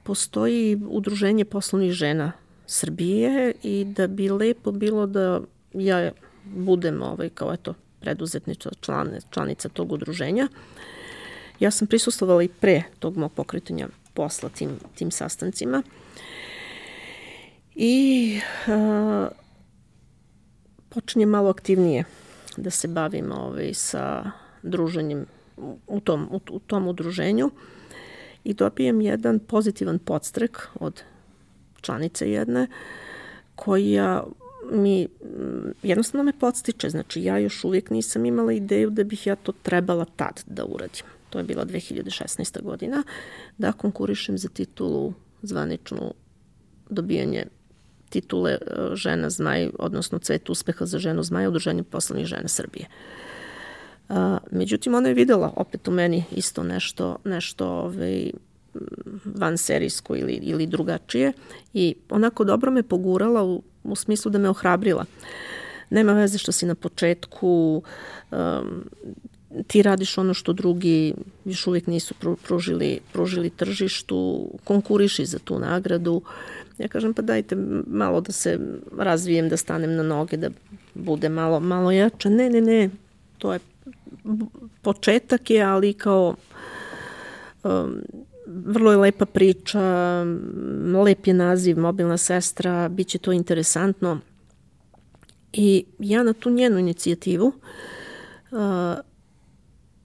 postoji udruženje poslovnih žena Srbije i da bi lepo bilo da ja budem ovaj, kao eto, preduzetnica član, članica tog udruženja. Ja sam prisustovala i pre tog mog pokretanja posla tim, tim sastancima. I a, počinjem malo aktivnije da se bavim ovaj, sa druženjem u tom, u, u tom udruženju i dobijem jedan pozitivan podstrek od članice jedne koja mi jednostavno me podstiče, znači ja još uvijek nisam imala ideju da bih ja to trebala tad da uradim. To je bila 2016. godina, da konkurišem za titulu zvaničnu dobijanje titule e, žena zmaj, odnosno cvet uspeha za ženu zmaja, udruženje poslovnih žena Srbije. Uh, A, međutim, ona je videla opet u meni isto nešto, nešto ovaj, van serijsko ili, ili drugačije i onako dobro me pogurala u, u smislu da me ohrabrila. Nema veze što si na početku, um, ti radiš ono što drugi još uvijek nisu pružili, pružili tržištu, konkuriši za tu nagradu. Ja kažem pa dajte malo da se razvijem, da stanem na noge, da bude malo, malo jača. Ne, ne, ne, to je početak je, ali kao um, vrlo je lepa priča, lep je naziv, mobilna sestra, bit će to interesantno. I ja na tu njenu inicijativu uh,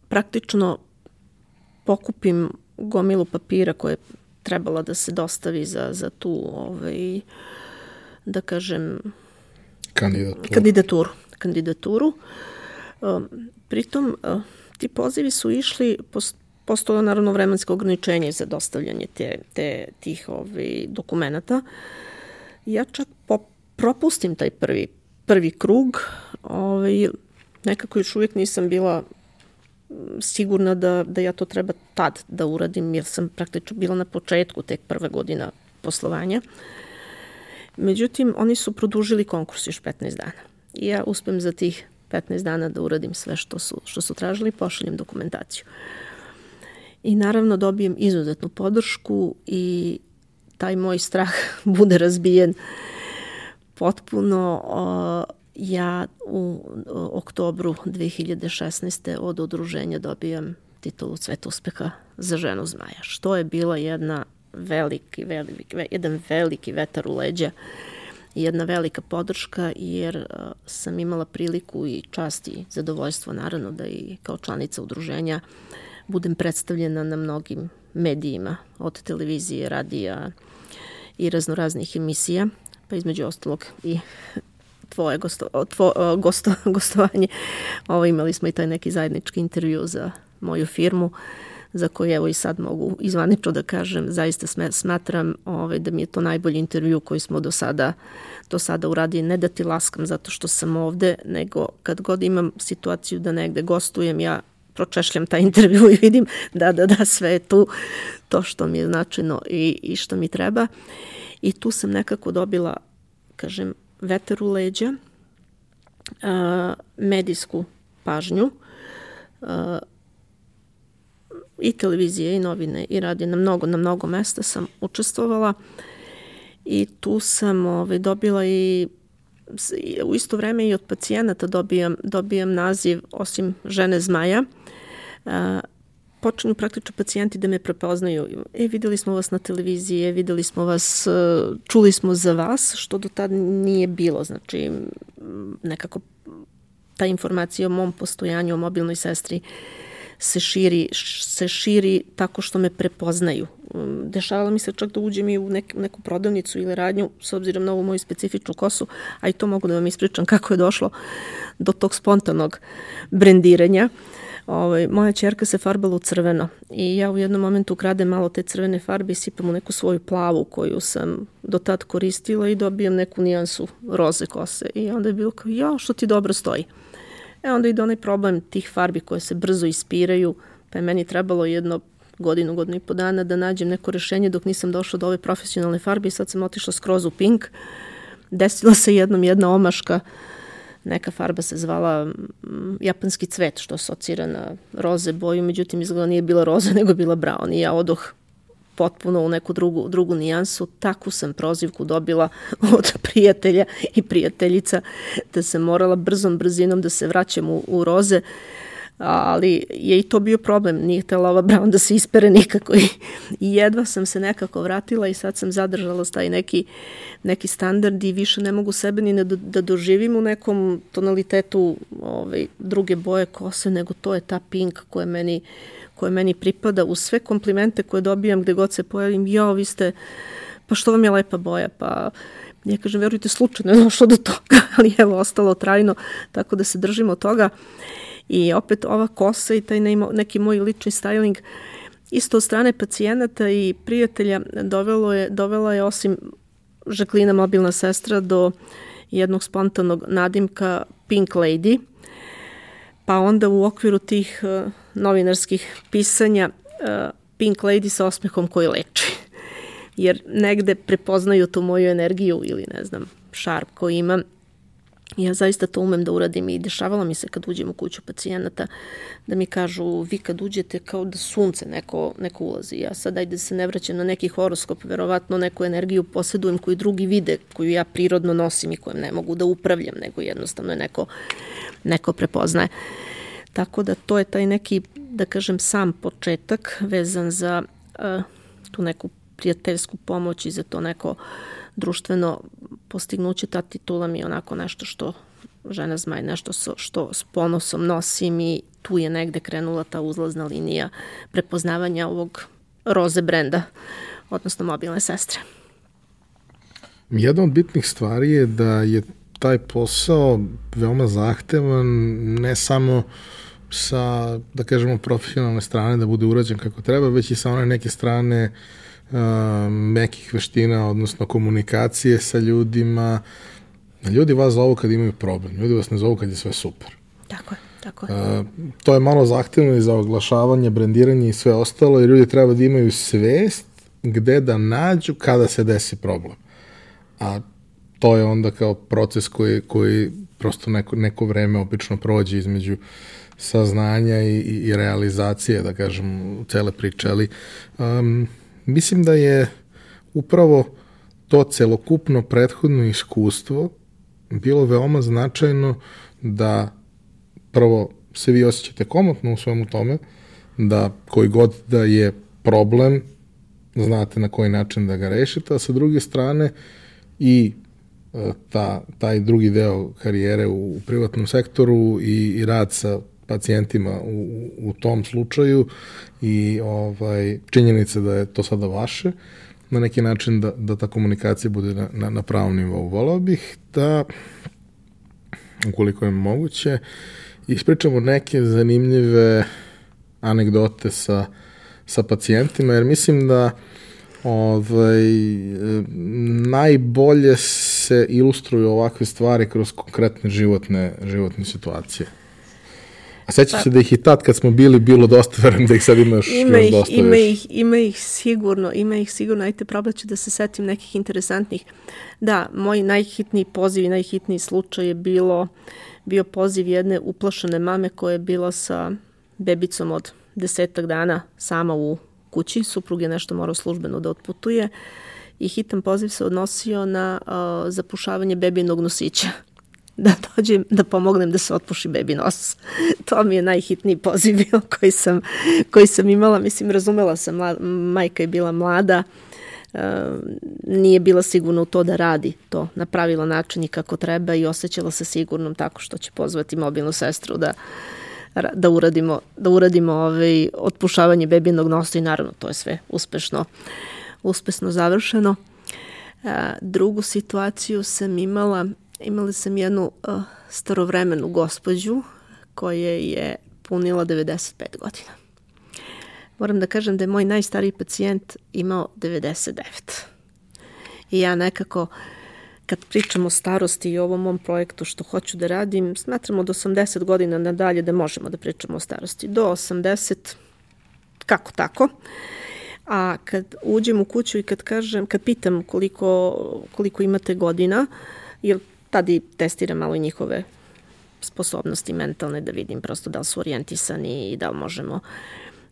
praktično pokupim gomilu papira koje je trebala da se dostavi za, za tu, ovaj, da kažem, kandidaturu. kandidaturu. kandidaturu. Um, pritom, uh, ti pozivi su išli, postojalo naravno vremensko ograničenje za dostavljanje te, te, tih ovaj, dokumenta. Ja čak po, propustim taj prvi, prvi krug, ovaj, nekako još uvijek nisam bila sigurna da, da ja to treba tad da uradim, jer sam praktično bila na početku tek prve godina poslovanja. Međutim, oni su produžili konkurs još 15 dana. I ja uspem za tih 15 dana da uradim sve što su, što su tražili, pošaljem dokumentaciju. I naravno dobijem izuzetnu podršku i taj moj strah bude razbijen potpuno. Ja u oktobru 2016. od udruženja dobijam titulu Cvet uspeha za ženu zmaja, što je bila jedna veliki, veliki, jedan veliki vetar u leđa jedna velika podrška jer uh, sam imala priliku i čast i zadovoljstvo naravno da i kao članica udruženja budem predstavljena na mnogim medijima od televizije, radija i raznoraznih emisija, pa između ostalog i tvoje gosto, tvo, gosto, gostovanje. Ovo, imali smo i taj neki zajednički intervju za moju firmu. Za koje evo i sad mogu izvanično da kažem, zaista smatram ovaj, da mi je to najbolji intervju koji smo do sada, do sada uradili. Ne da ti laskam zato što sam ovde, nego kad god imam situaciju da negde gostujem, ja pročešljam taj intervju i vidim da, da, da, sve je tu to što mi je značajno i, i što mi treba. I tu sam nekako dobila, kažem, veter u leđa, medijsku pažnju, i televizije i novine i radi na mnogo, na mnogo mesta sam učestvovala. I tu sam ovaj, dobila i u isto vreme i od pacijenata dobijam, dobijam naziv osim žene zmaja počinju praktično pacijenti da me prepoznaju. E, videli smo vas na televiziji, e, videli smo vas, e, čuli smo za vas, što do tada nije bilo. Znači, nekako ta informacija o mom postojanju, o mobilnoj sestri se širi, se širi tako što me prepoznaju. Um, dešavalo mi se čak da uđem i u nek, neku prodavnicu ili radnju, s obzirom na ovu moju specifičnu kosu, a i to mogu da vam ispričam kako je došlo do tog spontanog brendiranja. Ovaj, moja čerka se farbala u crveno i ja u jednom momentu ukradem malo te crvene farbe i sipam u neku svoju plavu koju sam do tad koristila i dobijem neku nijansu roze kose. I onda je bilo kao, ja, što ti dobro stoji. E onda ide onaj problem tih farbi koje se brzo ispiraju, pa je meni trebalo jedno godinu, godinu i po dana da nađem neko rešenje dok nisam došla do ove profesionalne farbe i sad sam otišla skroz u pink. Desila se jednom jedna omaška, neka farba se zvala japanski cvet, što asocira na roze boju, međutim izgleda nije bila roza, nego bila brown i ja odoh potpuno u neku drugu, drugu nijansu. Takvu sam prozivku dobila od prijatelja i prijateljica da sam morala brzom brzinom da se vraćam u, u roze ali je i to bio problem, nije htela ova Brown da se ispere nikako i, i jedva sam se nekako vratila i sad sam zadržala taj neki, neki standard i više ne mogu sebe ni da, da doživim u nekom tonalitetu ovaj, druge boje kose, nego to je ta pink koja meni, koja meni pripada uz sve komplimente koje dobijam gde god se pojavim, jo, vi ste, pa što vam je lepa boja, pa ja kažem, verujte, slučajno je došlo do toga, ali evo, ostalo trajno, tako da se držimo toga. I opet ova kosa i taj neki moj lični styling isto od strane pacijenata i prijatelja dovelo je, dovela je osim Žaklina mobilna sestra do jednog spontanog nadimka Pink Lady, pa onda u okviru tih uh, novinarskih pisanja uh, Pink Lady sa osmehom koji leči. Jer negde prepoznaju tu moju energiju ili ne znam, šarp koji imam Ja zaista to umem da uradim i dešavalo mi se kad uđem u kuću pacijenata da mi kažu vi kad uđete kao da sunce neko, neko ulazi. Ja sad ajde da se ne vraćam na neki horoskop, verovatno neku energiju posjedujem koju drugi vide, koju ja prirodno nosim i kojem ne mogu da upravljam, nego jednostavno je neko, neko prepoznaje. Tako da to je taj neki, da kažem, sam početak vezan za uh, tu neku prijateljsku pomoć i za to neko društveno postignuće, ta titula mi je onako nešto što žena zmaj, nešto so, što s ponosom nosim i tu je negde krenula ta uzlazna linija prepoznavanja ovog roze brenda, odnosno mobilne sestre. Jedna od bitnih stvari je da je taj posao veoma zahtevan, ne samo sa, da kažemo, profesionalne strane da bude urađen kako treba, već i sa one neke strane uh, mekih veština, odnosno komunikacije sa ljudima. Ljudi vas zovu kad imaju problem, ljudi vas ne zovu kad je sve super. Tako je. Tako je. Uh, to je malo zahtevno i za oglašavanje, brendiranje i sve ostalo, jer ljudi treba da imaju svest gde da nađu kada se desi problem. A to je onda kao proces koji, koji prosto neko, neko vreme obično prođe između saznanja i, i, i realizacije, da kažem, cele priče, ali um, Mislim da je upravo to celokupno prethodno iskustvo bilo veoma značajno da prvo se vi osjećate komotno u svemu tome, da koji god da je problem, znate na koji način da ga rešite, a sa druge strane i e, ta, taj drugi deo karijere u, u privatnom sektoru i, i rad sa pacijentima u, u tom slučaju i ovaj, činjenica da je to sada vaše, na neki način da, da ta komunikacija bude na, na, na pravom nivou. Volao bih da, ukoliko je moguće, ispričamo neke zanimljive anegdote sa, sa pacijentima, jer mislim da ovaj, najbolje se ilustruju ovakve stvari kroz konkretne životne, životne situacije. A sećaš pa, se da ih i tad kad smo bili bilo dosta, verujem da ih sad imaš ima još ih, dosta ima. Ih, ima ih sigurno, ima ih sigurno, ajte probaću da se setim nekih interesantnih. Da, moj najhitniji poziv i najhitniji slučaj je bilo, bio poziv jedne uplašene mame koja je bila sa bebicom od desetak dana sama u kući, suprug je nešto morao službeno da otputuje i hitan poziv se odnosio na uh, zapušavanje bebinog nosića da dođem da pomognem da se otpuši bebi nos. to mi je najhitniji poziv bio koji sam, koji sam imala. Mislim, razumela sam, majka je bila mlada, Uh, nije bila sigurna u to da radi to na pravilan način i kako treba i osjećala se sigurnom tako što će pozvati mobilnu sestru da da uradimo, da uradimo ovaj, otpušavanje bebinog nosa i naravno to je sve uspešno, uspešno završeno. A, drugu situaciju sam imala, imala sam jednu a, starovremenu gospođu koja je punila 95 godina. Moram da kažem da je moj najstariji pacijent imao 99. I ja nekako kad pričamo o starosti i o ovom mom projektu što hoću da radim, smatramo od 80 godina nadalje da možemo da pričamo o starosti. Do 80, kako tako. A kad uđem u kuću i kad kažem, kad pitam koliko, koliko imate godina, jer tada i testiram malo njihove sposobnosti mentalne da vidim prosto da li su orijentisani i da li možemo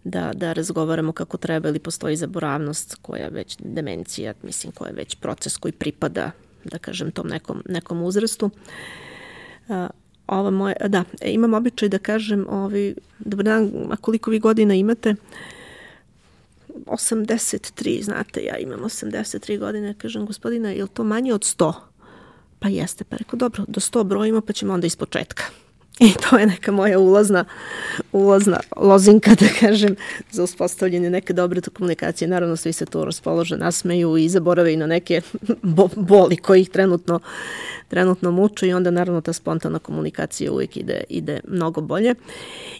da, da razgovaramo kako treba ili postoji zaboravnost koja već demencija, mislim koja je već proces koji pripada da kažem tom nekom, nekom uzrastu. Ova moja, da, e, imam običaj da kažem, ovi, dobar dan, a koliko vi godina imate? 83, znate, ja imam 83 godine, kažem, gospodina, je li to manje od 100? Pa jeste, pa rekao, dobro, do 100 brojimo, pa ćemo onda iz početka. I to je neka moja ulazna, ulazna lozinka, da kažem, za uspostavljanje neke dobre komunikacije. Naravno, svi se tu raspolože, nasmeju i zaborave i na neke bo boli koji ih trenutno, trenutno muču i onda naravno ta spontana komunikacija uvijek ide, ide mnogo bolje.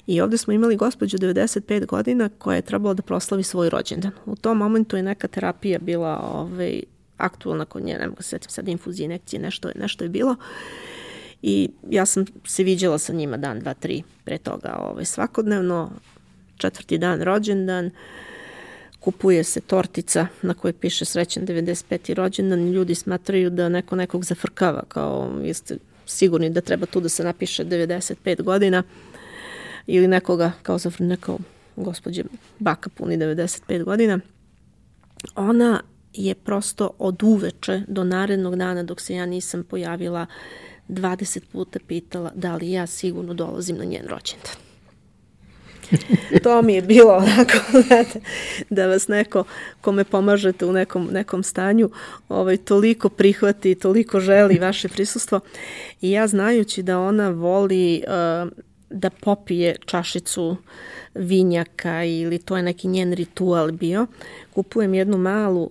I ovde smo imali gospođu 95 godina koja je trebala da proslavi svoj rođendan. U tom momentu je neka terapija bila ovaj, aktualna kod nje, ne mogu se setim sad infuzije, inekcije, nešto nešto je bilo. I ja sam se viđala sa njima dan, dva, tri pre toga ovaj, svakodnevno. Četvrti dan rođendan, kupuje se tortica na kojoj piše srećan 95. rođendan i ljudi smatraju da neko nekog zafrkava, kao jeste sigurni da treba tu da se napiše 95 godina ili nekoga kao za neko gospođe baka puni 95 godina. Ona je prosto od uveče do narednog dana dok se ja nisam pojavila 20 puta pitala da li ja sigurno dolazim na njen rođendan. to mi je bilo onako, da vas neko kome pomažete u nekom, nekom stanju ovaj, toliko prihvati, toliko želi vaše prisustvo. I ja znajući da ona voli uh, da popije čašicu vinjaka ili to je neki njen ritual bio, kupujem jednu malu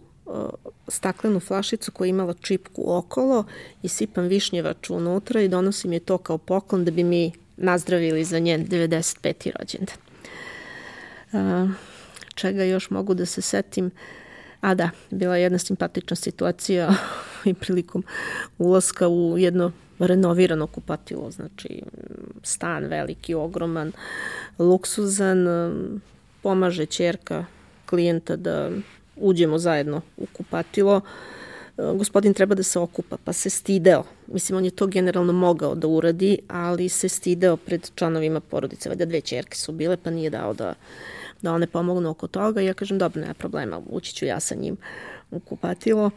staklenu flašicu koja je imala čipku okolo i sipam višnjevač unutra i donosim je to kao poklon da bi mi nazdravili za njen 95. rođendan. čega još mogu da se setim? A da, bila je jedna simpatična situacija i prilikom ulaska u jedno renovirano kupatilo, znači stan veliki, ogroman, luksuzan, pomaže čerka klijenta da uđemo zajedno u kupatilo, e, gospodin treba da se okupa, pa se stideo. Mislim, on je to generalno mogao da uradi, ali se stideo pred članovima porodice. Valjda dve čerke su bile, pa nije dao da, da one pomognu oko toga. Ja kažem, dobro, nema problema, ući ću ja sa njim u kupatilo.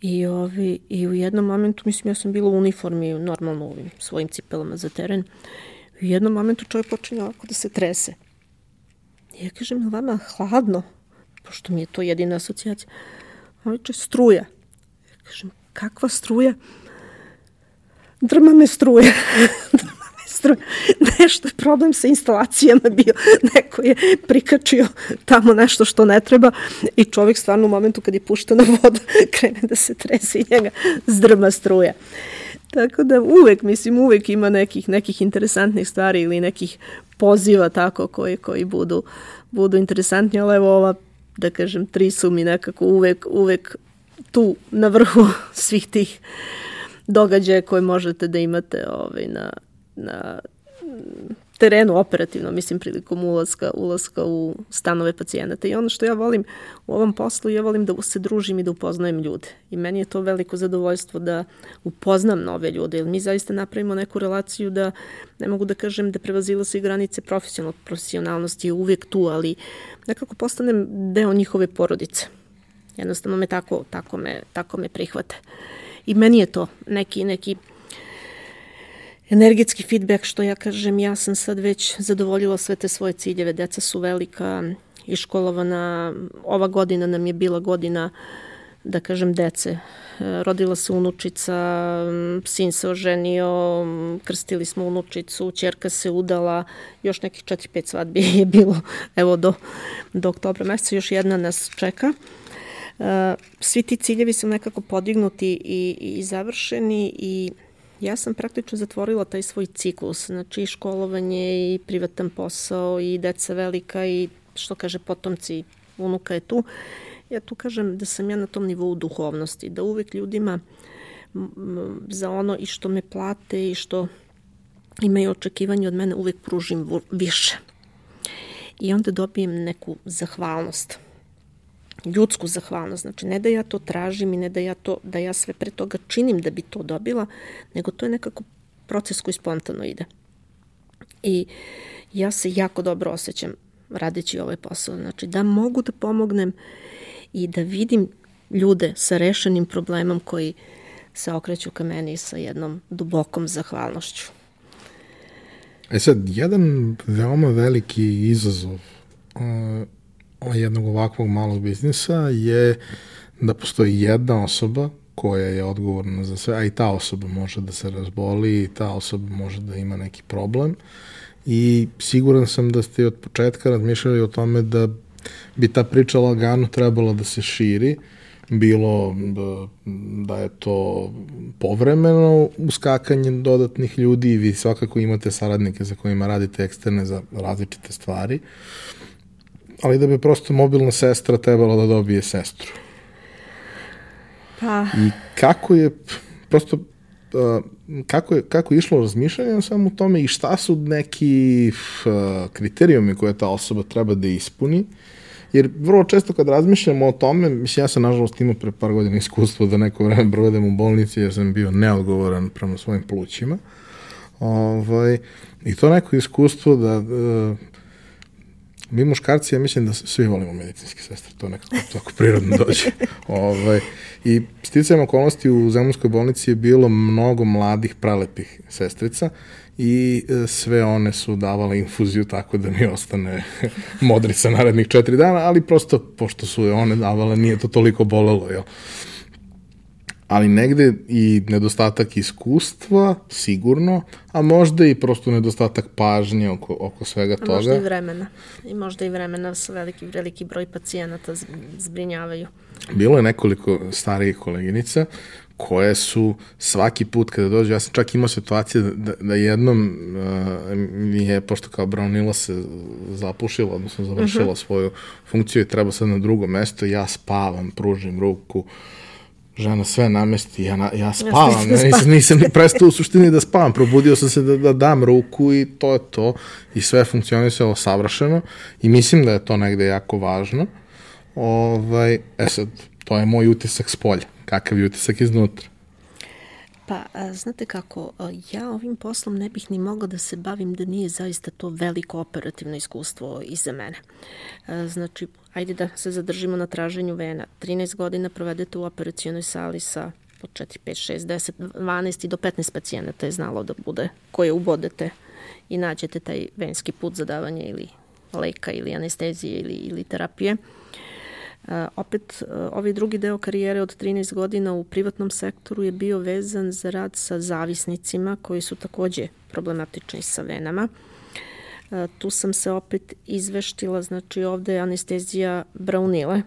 I, ovi, I u jednom momentu, mislim, ja sam bila u uniformi, normalno u svojim cipelama za teren. U jednom momentu čovjek počinje ovako da se trese. I ja kažem, vama hladno? Pošto mi je to jedina asocijacija. A viče, struja. Ja kažem, kakva struja? Drma me struja. Drma me struja. Nešto je problem sa instalacijama bio. Neko je prikačio tamo nešto što ne treba i čovjek stvarno u momentu kad je puštena voda krene da se trese i njega zdrma struja. Tako da uvek, mislim, uvek ima nekih, nekih interesantnih stvari ili nekih poziva tako koji, koji budu, budu interesantni, ali evo ova da kažem, tri su mi nekako uvek, uvek tu na vrhu svih tih događaja koje možete da imate ovaj, na, na terenu operativno, mislim, prilikom ulaska, ulaska u stanove pacijenata. I ono što ja volim u ovom poslu, ja volim da se družim i da upoznajem ljude. I meni je to veliko zadovoljstvo da upoznam nove ljude, jer mi zaista napravimo neku relaciju da, ne mogu da kažem da prevazila se i granice profesionalnog, profesionalnosti je uvijek tu, ali nekako postanem deo njihove porodice. Jednostavno me tako, tako, me, tako me prihvate. I meni je to neki, neki energetski feedback što ja kažem, ja sam sad već zadovoljila sve te svoje ciljeve, deca su velika, iškolovana, ova godina nam je bila godina da kažem, dece. Rodila se unučica, sin se oženio, krstili smo unučicu, čerka se udala, još nekih 4-5 svadbi je bilo, evo, do, do oktobra meseca, još jedna nas čeka. Svi ti ciljevi su nekako podignuti i, i završeni i ja sam praktično zatvorila taj svoj ciklus, znači školovanje i privatan posao i deca velika i što kaže potomci unuka je tu. Ja tu kažem da sam ja na tom nivou duhovnosti, da uvek ljudima za ono i što me plate i što imaju očekivanje od mene uvek pružim više. I onda dobijem neku zahvalnost ljudsku zahvalnost. Znači, ne da ja to tražim i ne da ja, to, da ja sve pre toga činim da bi to dobila, nego to je nekako proces koji spontano ide. I ja se jako dobro osjećam radeći ovaj posao. Znači, da mogu da pomognem i da vidim ljude sa rešenim problemom koji se okreću ka meni sa jednom dubokom zahvalnošću. E sad, jedan veoma veliki izazov uh, jednog ovakvog malog biznisa je da postoji jedna osoba koja je odgovorna za sve, a i ta osoba može da se razboli i ta osoba može da ima neki problem i siguran sam da ste od početka razmišljali o tome da bi ta priča lagano trebala da se širi, bilo da, je to povremeno uskakanje dodatnih ljudi i vi svakako imate saradnike za kojima radite eksterne za različite stvari. Uh, ali da bi prosto mobilna sestra trebala da dobije sestru. Pa... I kako je, prosto, kako je, kako je išlo razmišljanje samo u tome i šta su neki kriterijumi koje ta osoba treba da ispuni, jer vrlo često kad razmišljamo o tome, mislim ja sam nažalost imao pre par godina iskustvo da neko vreme provedem u bolnici jer sam bio neodgovoran prema svojim plućima, ovaj, i to neko iskustvo da mi muškarci, ja mislim da svi volimo medicinske sestre, to nekako tako prirodno dođe. ovaj, I sticajem okolnosti u Zemunskoj bolnici je bilo mnogo mladih, pralepih sestrica i e, sve one su davale infuziju tako da mi ostane modrica narednih četiri dana, ali prosto, pošto su je one davale, nije to toliko bolelo, jel? Ali negde i nedostatak iskustva, sigurno, a možda i prosto nedostatak pažnje oko, oko svega toga. A možda i vremena. I možda i vremena sa veliki, veliki broj pacijenata zbrinjavaju. Bilo je nekoliko starijih koleginica koje su svaki put kada dođu, ja sam čak imao situacije da, da jednom uh, mi je, pošto kao Brownila se zapušila, odnosno završila uh mhm. -huh. svoju funkciju i treba sad na drugo mesto, ja spavam, pružim ruku, uh, žena sve namesti, ja, na, ja spavam, ja nisam, nisam ni prestao u suštini da spavam, probudio sam se da, da dam ruku i to je to i sve funkcionisalo savršeno i mislim da je to negde jako važno. Ovaj, e sad, to je moj utisak s polja, kakav je utisak iznutra. Pa, znate kako, ja ovim poslom ne bih ni mogla da se bavim da nije zaista to veliko operativno iskustvo iza mene. Znači, ajde da se zadržimo na traženju vena. 13 godina provedete u operacijonoj sali sa po 4, 5, 6, 10, 12 i do 15 pacijenata je znalo da bude koje ubodete i nađete taj venski put za davanje ili leka ili anestezije ili, ili terapije. Opet, uh, ovaj drugi deo karijere od 13 godina u privatnom sektoru je bio vezan za rad sa zavisnicima koji su takođe problematični sa venama. Uh, tu sam se opet izveštila, znači ovde je anestezija braunile,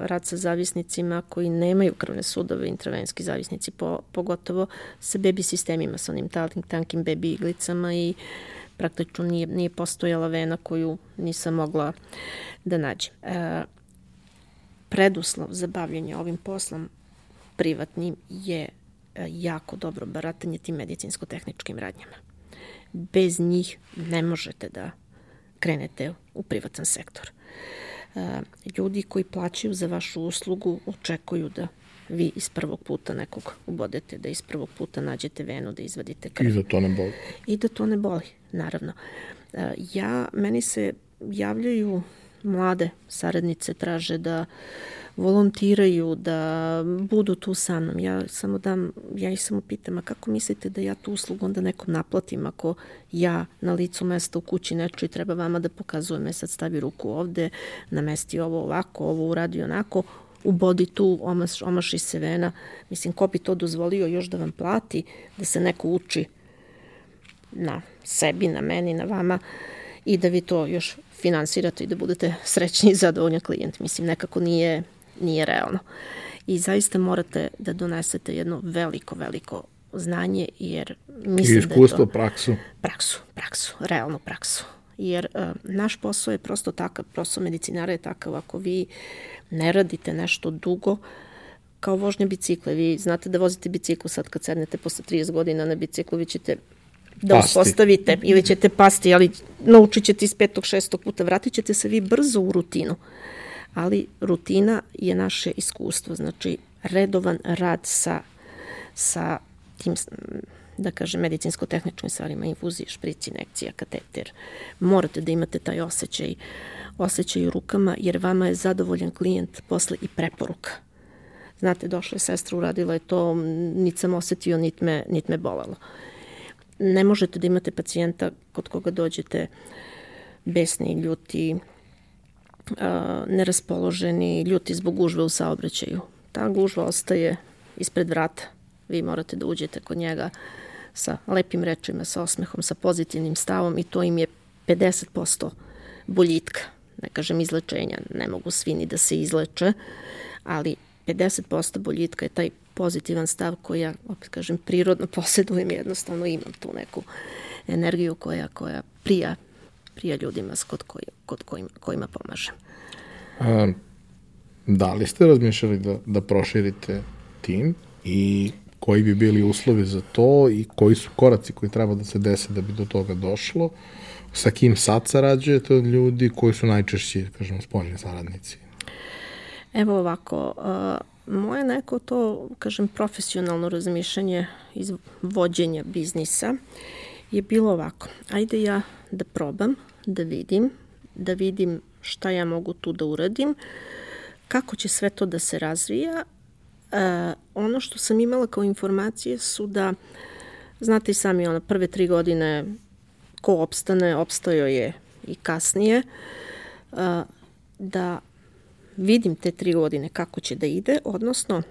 rad sa zavisnicima koji nemaju krvne sudove, intravenski zavisnici, po, pogotovo sa bebi sistemima, sa onim tankim, tankim bebi iglicama i praktično nije, nije postojala vena koju nisam mogla da nađem preduslov za bavljanje ovim poslom privatnim je e, jako dobro baratanje tim medicinsko-tehničkim radnjama. Bez njih ne možete da krenete u privatan sektor. E, ljudi koji plaćaju za vašu uslugu očekuju da vi iz prvog puta nekog ubodete, da iz prvog puta nađete venu, da izvadite krv. I da to ne boli. I da to ne boli, naravno. E, ja, meni se javljaju mlade saradnice traže da volontiraju, da budu tu sa mnom. Ja samo dam, ja ih samo pitam, a kako mislite da ja tu uslugu onda nekom naplatim ako ja na licu mesta u kući neču i treba vama da pokazujem, e sad stavi ruku ovde, namesti ovo ovako, ovo uradi onako, ubodi tu, omaš, omaši se vena. Mislim, ko bi to dozvolio još da vam plati, da se neko uči na sebi, na meni, na vama i da vi to još finansirate i da budete srećni i zadovoljni klijent. Mislim, nekako nije, nije realno. I zaista morate da donesete jedno veliko, veliko znanje, jer mislim I iskustvo, da je to... praksu. Praksu, praksu, realnu praksu. Jer uh, naš posao je prosto takav, posao medicinara je takav, ako vi ne radite nešto dugo, kao vožnja bicikla, vi znate da vozite bicikl sad kad sednete posle 30 godina na biciklu, vi ćete da pasti. uspostavite ili ćete pasti, ali naučit ćete iz petog, šestog puta, vratit ćete se vi brzo u rutinu. Ali rutina je naše iskustvo, znači redovan rad sa, sa tim da kažem, medicinsko-tehničkim stvarima, infuzije, šprici, inekcija, kateter. Morate da imate taj osjećaj, osjećaj u rukama, jer vama je zadovoljan klijent posle i preporuka. Znate, došla je sestra, uradila je to, nit sam osetio, nit me, nit me bolelo. Ne možete da imate pacijenta kod koga dođete besni, ljuti, neraspoloženi, ljuti zbog gužve u saobraćaju. Ta gužva ostaje ispred vrata. Vi morate da uđete kod njega sa lepim rečima, sa osmehom, sa pozitivnim stavom i to im je 50% boljitka. Ne kažem izlečenja, ne mogu svi ni da se izleče, ali 50% boljitka je taj pozitivan stav koji ja, opet kažem, prirodno posjedujem, jednostavno imam tu neku energiju koja, koja prija, prija ljudima kod, koji, kod kojima, kojima pomažem. A, da li ste razmišljali da, da proširite tim i koji bi bili uslovi za to i koji su koraci koji treba da se dese da bi do toga došlo, sa kim sad sarađujete od ljudi, koji su najčešći, kažemo, spoljni saradnici? Evo ovako, uh, moje neko to, kažem, profesionalno razmišljanje iz vođenja biznisa je bilo ovako. Ajde ja da probam, da vidim, da vidim šta ja mogu tu da uradim, kako će sve to da se razvija E, ono što sam imala kao informacije su da, znate i sami, ono, prve tri godine ko opstane, opstojao je i kasnije, e, da vidim te tri godine kako će da ide, odnosno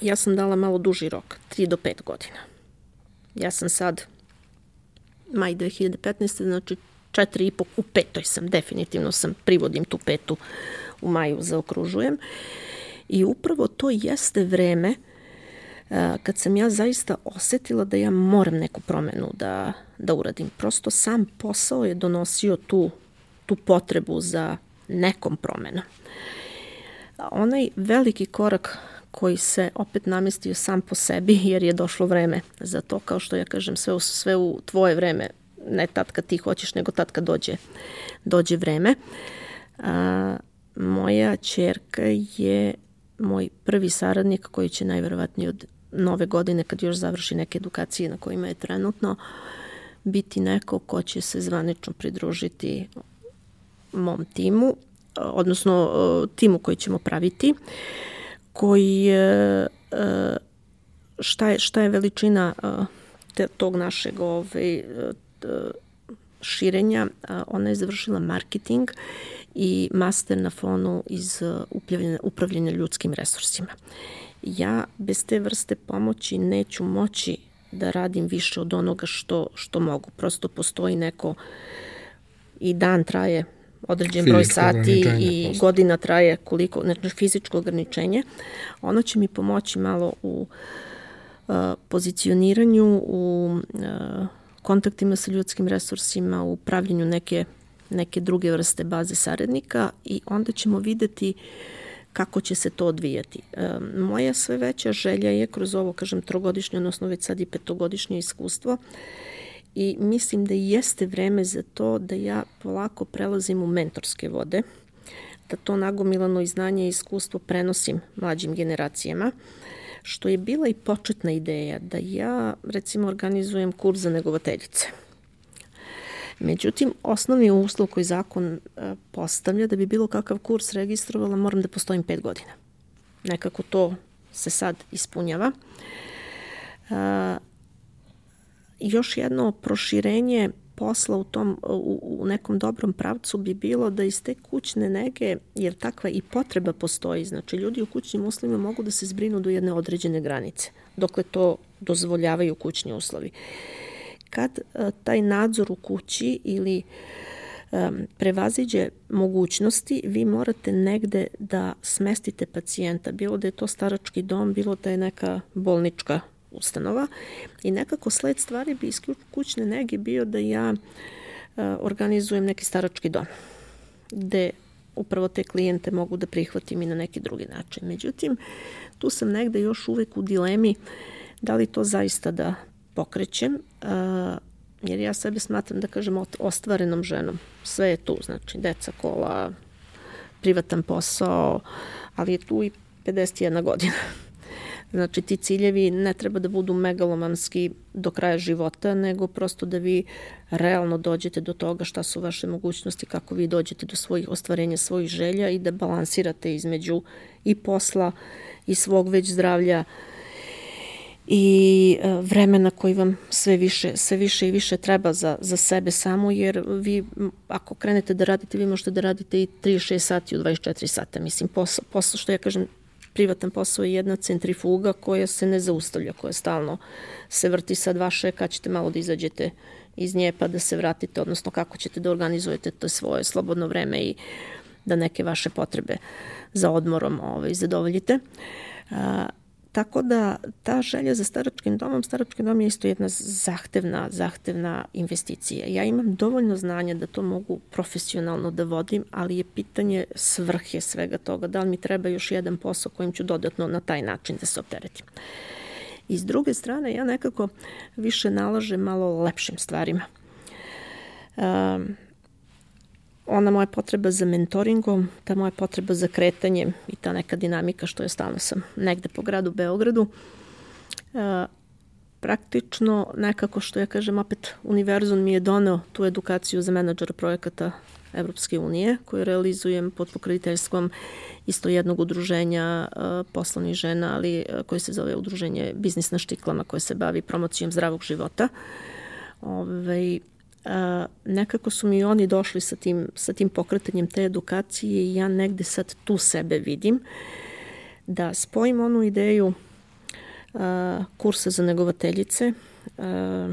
ja sam dala malo duži rok, 3 do 5 godina. Ja sam sad maj 2015. znači četiri i po, u petoj sam, definitivno sam, privodim tu petu u maju, zaokružujem. I upravo to jeste vreme kad sam ja zaista osetila da ja moram neku promenu da, da uradim. Prosto sam posao je donosio tu, tu potrebu za nekom promenom. Onaj veliki korak koji se opet namestio sam po sebi jer je došlo vreme za to, kao što ja kažem, sve u, sve u tvoje vreme, ne tad kad ti hoćeš, nego tad kad dođe, dođe vreme. A, moja čerka je moj prvi saradnik koji će najverovatnije od nove godine kad još završi neke edukacije na kojima je trenutno biti neko ko će se zvanično pridružiti mom timu, odnosno timu koji ćemo praviti, koji je, šta je, šta je veličina te, tog našeg ovaj, širenja, ona je završila marketing i master na fonu iz upravljanja, upravljanja ljudskim resursima. Ja bez te vrste pomoći neću moći da radim više od onoga što, što mogu. Prosto postoji neko i dan traje određen broj sati i posto. godina traje koliko, znači fizičko ograničenje. Ono će mi pomoći malo u uh, pozicioniranju, u uh, kontaktima sa ljudskim resursima, u pravljenju neke neke druge vrste baze saradnika i onda ćemo videti kako će se to odvijati. E, moja sve veća želja je kroz ovo, kažem, trogodišnje, odnosno već sad i petogodišnje iskustvo i mislim da jeste vreme za to da ja polako prelazim u mentorske vode, da to nagomilano i znanje i iskustvo prenosim mlađim generacijama, što je bila i početna ideja da ja, recimo, organizujem kurs za negovateljice – Međutim, osnovni uslov koji zakon e, postavlja da bi bilo kakav kurs registrovala, moram da postojim pet godina. Nekako to se sad ispunjava. E, još jedno proširenje posla u, tom, u, u nekom dobrom pravcu bi bilo da iz te kućne nege, jer takva i potreba postoji, znači ljudi u kućnim uslovima mogu da se zbrinu do jedne određene granice, dokle to dozvoljavaju kućni uslovi. Kad a, taj nadzor u kući ili um, prevaziđe mogućnosti, vi morate negde da smestite pacijenta, bilo da je to starački dom, bilo da je neka bolnička ustanova i nekako sled stvari bi iz kućne nege bio da ja uh, organizujem neki starački dom gde upravo te klijente mogu da prihvatim i na neki drugi način. Međutim, tu sam negde još uvek u dilemi da li to zaista da pokrećem, uh, jer ja sebe smatram da kažem ostvarenom ženom. Sve je tu, znači deca, kola, privatan posao, ali je tu i 51 godina. Znači ti ciljevi ne treba da budu megalomanski do kraja života, nego prosto da vi realno dođete do toga šta su vaše mogućnosti, kako vi dođete do svojih ostvarenja svojih želja i da balansirate između i posla i svog već zdravlja i e, vremena koji vam sve više, sve više i više treba za, za sebe samo, jer vi ako krenete da radite, vi možete da radite i 36 sati u 24 sata. Mislim, posao, posao što ja kažem, privatan posao je jedna centrifuga koja se ne zaustavlja, koja stalno se vrti sad vaše, kad ćete malo da izađete iz nje pa da se vratite, odnosno kako ćete da organizujete to svoje slobodno vreme i da neke vaše potrebe za odmorom ovaj, zadovoljite. Tako da ta želja za staračkim domom, starački dom je isto jedna zahtevna, zahtevna investicija. Ja imam dovoljno znanja da to mogu profesionalno da vodim, ali je pitanje svrhe svega toga. Da li mi treba još jedan posao kojim ću dodatno na taj način da se opteretim. I s druge strane, ja nekako više nalažem malo lepšim stvarima. Um, ona moja potreba za mentoringom, ta moja potreba za kretanjem i ta neka dinamika što je stalno sam negde po gradu Beogradu, e, praktično nekako što ja kažem opet univerzum mi je doneo tu edukaciju za menadžera projekata Evropske unije koju realizujem pod pokroviteljstvom isto jednog udruženja uh, poslovnih žena, ali uh, koje se zove udruženje Biznis na štiklama koje se bavi promocijom zdravog života. Ove, ovaj, nekako su mi oni došli sa tim, sa tim pokretanjem te edukacije i ja negde sad tu sebe vidim da spojim onu ideju a, kursa za negovateljice, a,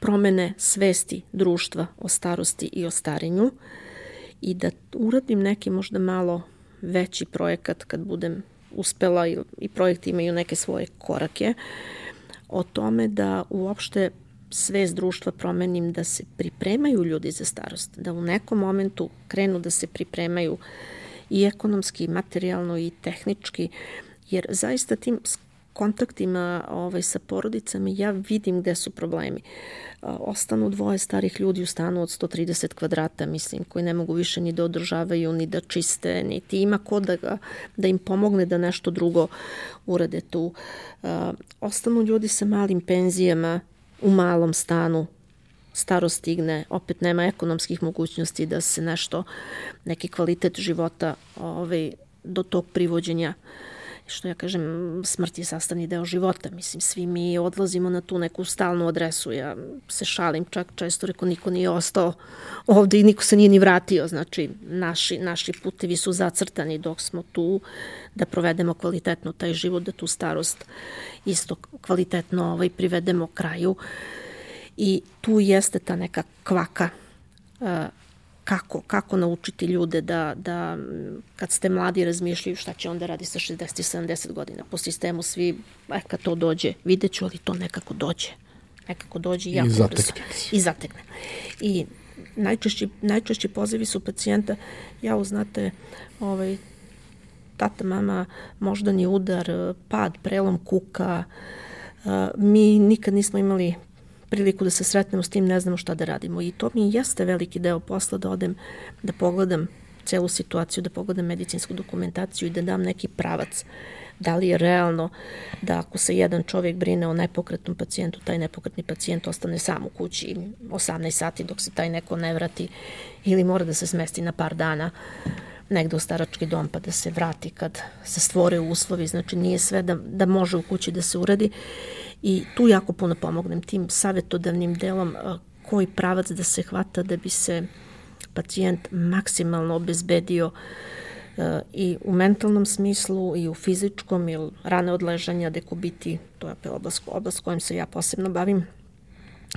promene svesti društva o starosti i o starenju i da uradim neki možda malo veći projekat kad budem uspela i, i projekti imaju neke svoje korake o tome da uopšte svest društva promenim da se pripremaju ljudi za starost, da u nekom momentu krenu da se pripremaju i ekonomski, i materijalno, i tehnički, jer zaista tim kontaktima ovaj, sa porodicama ja vidim gde su problemi. Ostanu dvoje starih ljudi u stanu od 130 kvadrata, mislim, koji ne mogu više ni da održavaju, ni da čiste, ni ti ima ko da, da im pomogne da nešto drugo urade tu. Ostanu ljudi sa malim penzijama, u malom stanu staro stigne, opet nema ekonomskih mogućnosti da se nešto, neki kvalitet života ovaj, do tog privođenja što ja kažem, smrt je sastavni deo života. Mislim, svi mi odlazimo na tu neku stalnu adresu. Ja se šalim čak često, reko, niko nije ostao ovde i niko se nije ni vratio. Znači, naši, naši putevi su zacrtani dok smo tu da provedemo kvalitetno taj život, da tu starost isto kvalitetno ovaj, privedemo kraju. I tu jeste ta neka kvaka uh, kako, kako naučiti ljude da, da kad ste mladi razmišljaju šta će onda radi sa 60 i 70 godina. Po sistemu svi, e, kad to dođe, vidjet ću, ali to nekako dođe. Nekako dođe i jako I zatekne. I zatekne. I najčešći, najčešći pozivi su pacijenta, ja znate, ovaj, tata, mama, moždani udar, pad, prelom kuka, mi nikad nismo imali priliku da se sretnemo s tim, ne znamo šta da radimo. I to mi jeste veliki deo posla da odem, da pogledam celu situaciju, da pogledam medicinsku dokumentaciju i da dam neki pravac. Da li je realno da ako se jedan čovjek brine o nepokretnom pacijentu, taj nepokretni pacijent ostane sam u kući 18 sati dok se taj neko ne vrati ili mora da se smesti na par dana negde u starački dom pa da se vrati kad se stvore uslovi, znači nije sve da, da može u kući da se uradi i tu jako puno pomognem tim savjetodavnim delom koji pravac da se hvata da bi se pacijent maksimalno obezbedio i u mentalnom smislu i u fizičkom, jer rane odležanja, dekubiti, to je oblast, oblast kojom se ja posebno bavim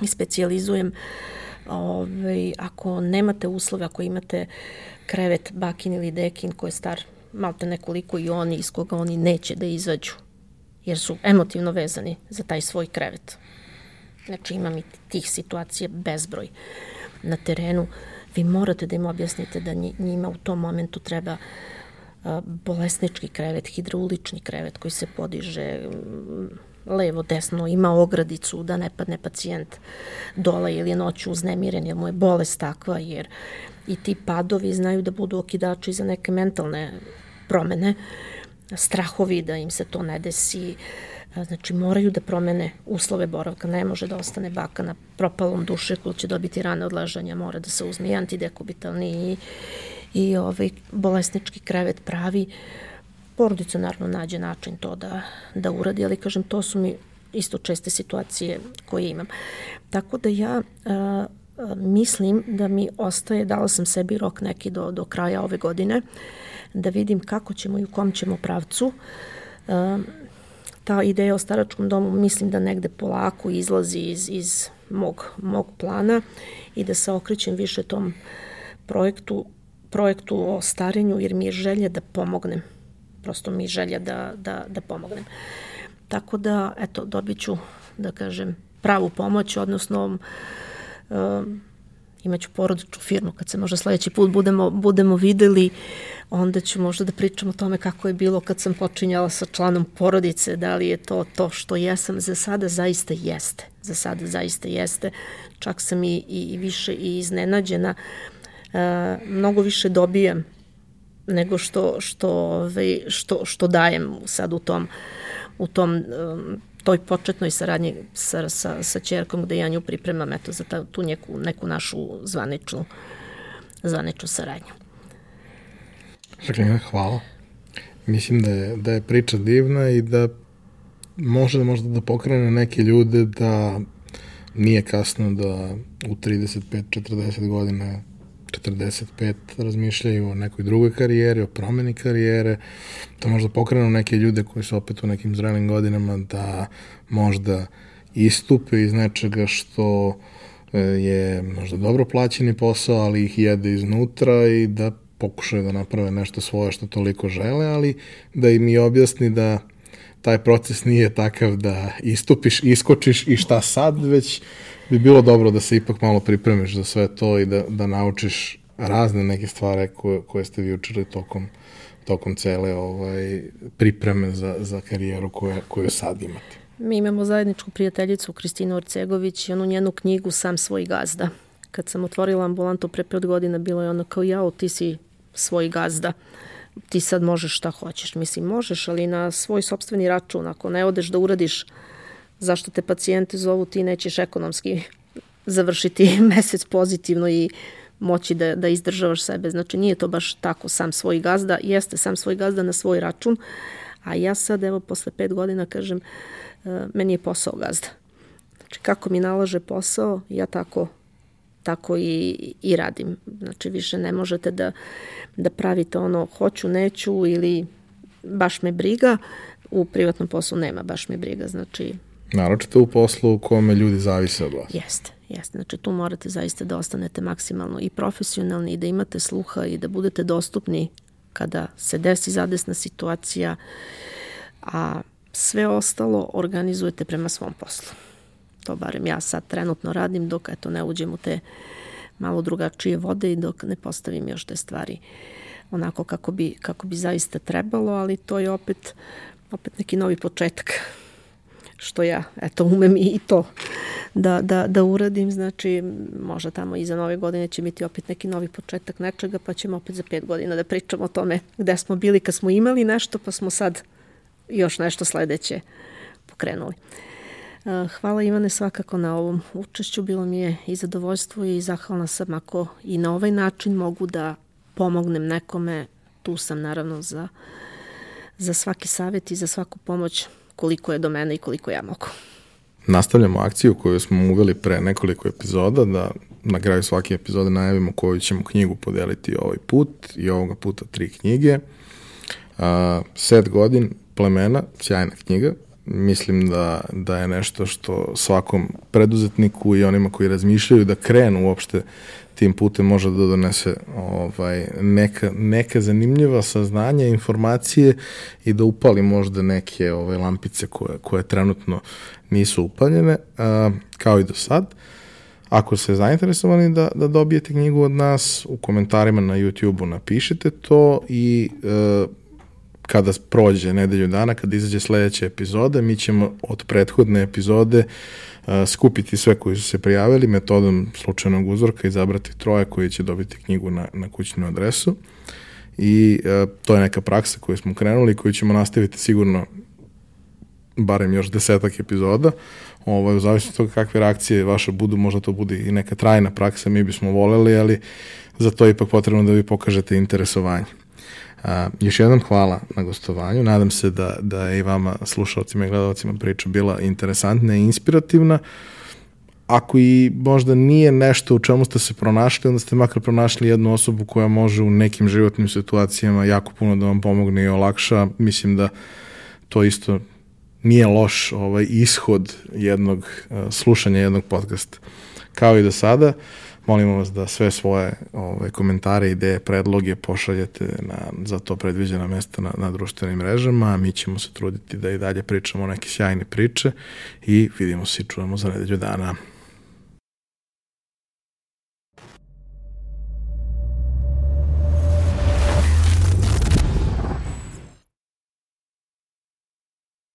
i specializujem. Ove, ovaj, ako nemate uslove, ako imate krevet bakin ili dekin koji je star malte nekoliko i oni iz koga oni neće da izađu, jer su emotivno vezani za taj svoj krevet. Znači imam i tih situacija bezbroj na terenu. Vi morate da im objasnite da njima u tom momentu treba bolesnički krevet, hidraulični krevet koji se podiže levo, desno, ima ogradicu da ne padne pacijent dole ili je noću uznemiren jer mu je bolest takva jer i ti padovi znaju da budu okidači za neke mentalne promene, strahovi da im se to ne desi, znači moraju da promene uslove boravka, ne može da ostane baka na propalom dušeku, će dobiti rane odlažanja, mora da se uzme i antidekubitalni i, i ovaj bolesnički krevet pravi, porodica naravno nađe način to da, da uradi, ali kažem, to su mi isto česte situacije koje imam. Tako da ja a, a, mislim da mi ostaje, dala sam sebi rok neki do, do kraja ove godine, da vidim kako ćemo i u kom ćemo pravcu. A, ta ideja o staračkom domu mislim da negde polako izlazi iz, iz mog, mog plana i da se okrećem više tom projektu, projektu o starenju jer mi je želja da pomognem. Prosto mi želja da, da, da pomognem. Tako da, eto, dobit ću, da kažem, pravu pomoć, odnosno um, imaću porodičnu firmu. Kad se možda sledeći put budemo, budemo videli onda ću možda da pričam o tome kako je bilo kad sam počinjala sa članom porodice, da li je to to što jesam, za sada zaista jeste, za sada zaista jeste, čak sam i, i više i iznenađena, e, mnogo više dobijam nego što, što, ovaj, što, što dajem sad u tom, u tom um, toj početnoj saradnji sa, sa, sa čerkom gde ja nju pripremam eto, za ta, tu neku, neku našu zvaničnu, zvaničnu saradnju. Žaklina, hvala. Mislim da je, da je priča divna i da može da možda da pokrene neke ljude da nije kasno da u 35-40 godina 45 razmišljaju o nekoj drugoj karijeri, o promeni karijere, da možda pokrenu neke ljude koji su opet u nekim zrelim godinama da možda istupe iz nečega što e, je možda dobro plaćeni posao, ali ih jede iznutra i da pokušaju da naprave nešto svoje što toliko žele, ali da im i objasni da taj proces nije takav da istupiš, iskočiš i šta sad, već bi bilo dobro da se ipak malo pripremiš za sve to i da, da naučiš razne neke stvari koje, koje ste vi učili tokom, tokom cele ovaj, pripreme za, za karijeru koje, koju sad imate. Mi imamo zajedničku prijateljicu Kristinu Orcegović i onu njenu knjigu Sam svoj gazda. Kad sam otvorila ambulantu pre pet godina, bilo je ono kao jao, ti si svoj gazda ti sad možeš šta hoćeš. Mislim, možeš, ali na svoj sobstveni račun. Ako ne odeš da uradiš zašto te pacijente zovu, ti nećeš ekonomski završiti mesec pozitivno i moći da, da izdržavaš sebe. Znači, nije to baš tako sam svoj gazda. Jeste sam svoj gazda na svoj račun, a ja sad, evo, posle pet godina kažem, e, meni je posao gazda. Znači, kako mi nalaže posao, ja tako tako i, i radim. Znači više ne možete da, da pravite ono hoću, neću ili baš me briga. U privatnom poslu nema baš me briga. Znači Naročito u poslu u kome ljudi zavise od vas. Jeste, jeste. Znači tu morate zaista da ostanete maksimalno i profesionalni i da imate sluha i da budete dostupni kada se desi zadesna situacija, a sve ostalo organizujete prema svom poslu to barem ja sad trenutno radim dok eto ne uđem u te malo drugačije vode i dok ne postavim još te stvari onako kako bi, kako bi zaista trebalo, ali to je opet, opet neki novi početak što ja eto umem i to da, da, da uradim, znači možda tamo iza nove godine će biti opet neki novi početak nečega, pa ćemo opet za pet godina da pričamo o tome gde smo bili kad smo imali nešto, pa smo sad još nešto sledeće pokrenuli. Hvala Ivane svakako na ovom učešću, bilo mi je i zadovoljstvo i zahvalna sam ako i na ovaj način mogu da pomognem nekome, tu sam naravno za, za svaki savjet i za svaku pomoć koliko je do mene i koliko ja mogu. nastavljamo akciju koju smo uveli pre nekoliko epizoda, da na kraju svake epizode najavimo koju ćemo knjigu podeliti ovaj put i ovoga puta tri knjige. Uh, set godin plemena, sjajna knjiga, mislim da, da je nešto što svakom preduzetniku i onima koji razmišljaju da krenu uopšte tim putem može da donese ovaj, neka, neka zanimljiva saznanja, informacije i da upali možda neke ovaj, lampice koje, koje trenutno nisu upaljene, a, kao i do sad. Ako ste zainteresovani da, da dobijete knjigu od nas, u komentarima na YouTube-u napišite to i e, kada prođe nedelju dana, kada izađe sledeća epizoda, mi ćemo od prethodne epizode skupiti sve koji su se prijavili metodom slučajnog uzorka, izabrati troje koji će dobiti knjigu na, na kućnu adresu i uh, to je neka praksa koju smo krenuli i koju ćemo nastaviti sigurno barem još desetak epizoda, ovaj, u zavisnosti toga kakve reakcije vaše budu, možda to bude i neka trajna praksa, mi bismo voleli, ali za to je ipak potrebno da vi pokažete interesovanje. A, još jednom hvala na gostovanju. Nadam se da, da je i vama, slušalcima i gledalcima, priča bila interesantna i inspirativna. Ako i možda nije nešto u čemu ste se pronašli, onda ste makar pronašli jednu osobu koja može u nekim životnim situacijama jako puno da vam pomogne i olakša. Mislim da to isto nije loš ovaj ishod jednog uh, slušanja jednog podcasta. Kao i do sada, uh, Molimo vas da sve svoje ove, komentare, ideje, predloge pošaljete na za to predviđena mesta na, na društvenim mrežama, mi ćemo se truditi da i dalje pričamo neke sjajne priče i vidimo se i čujemo za nedelju dana.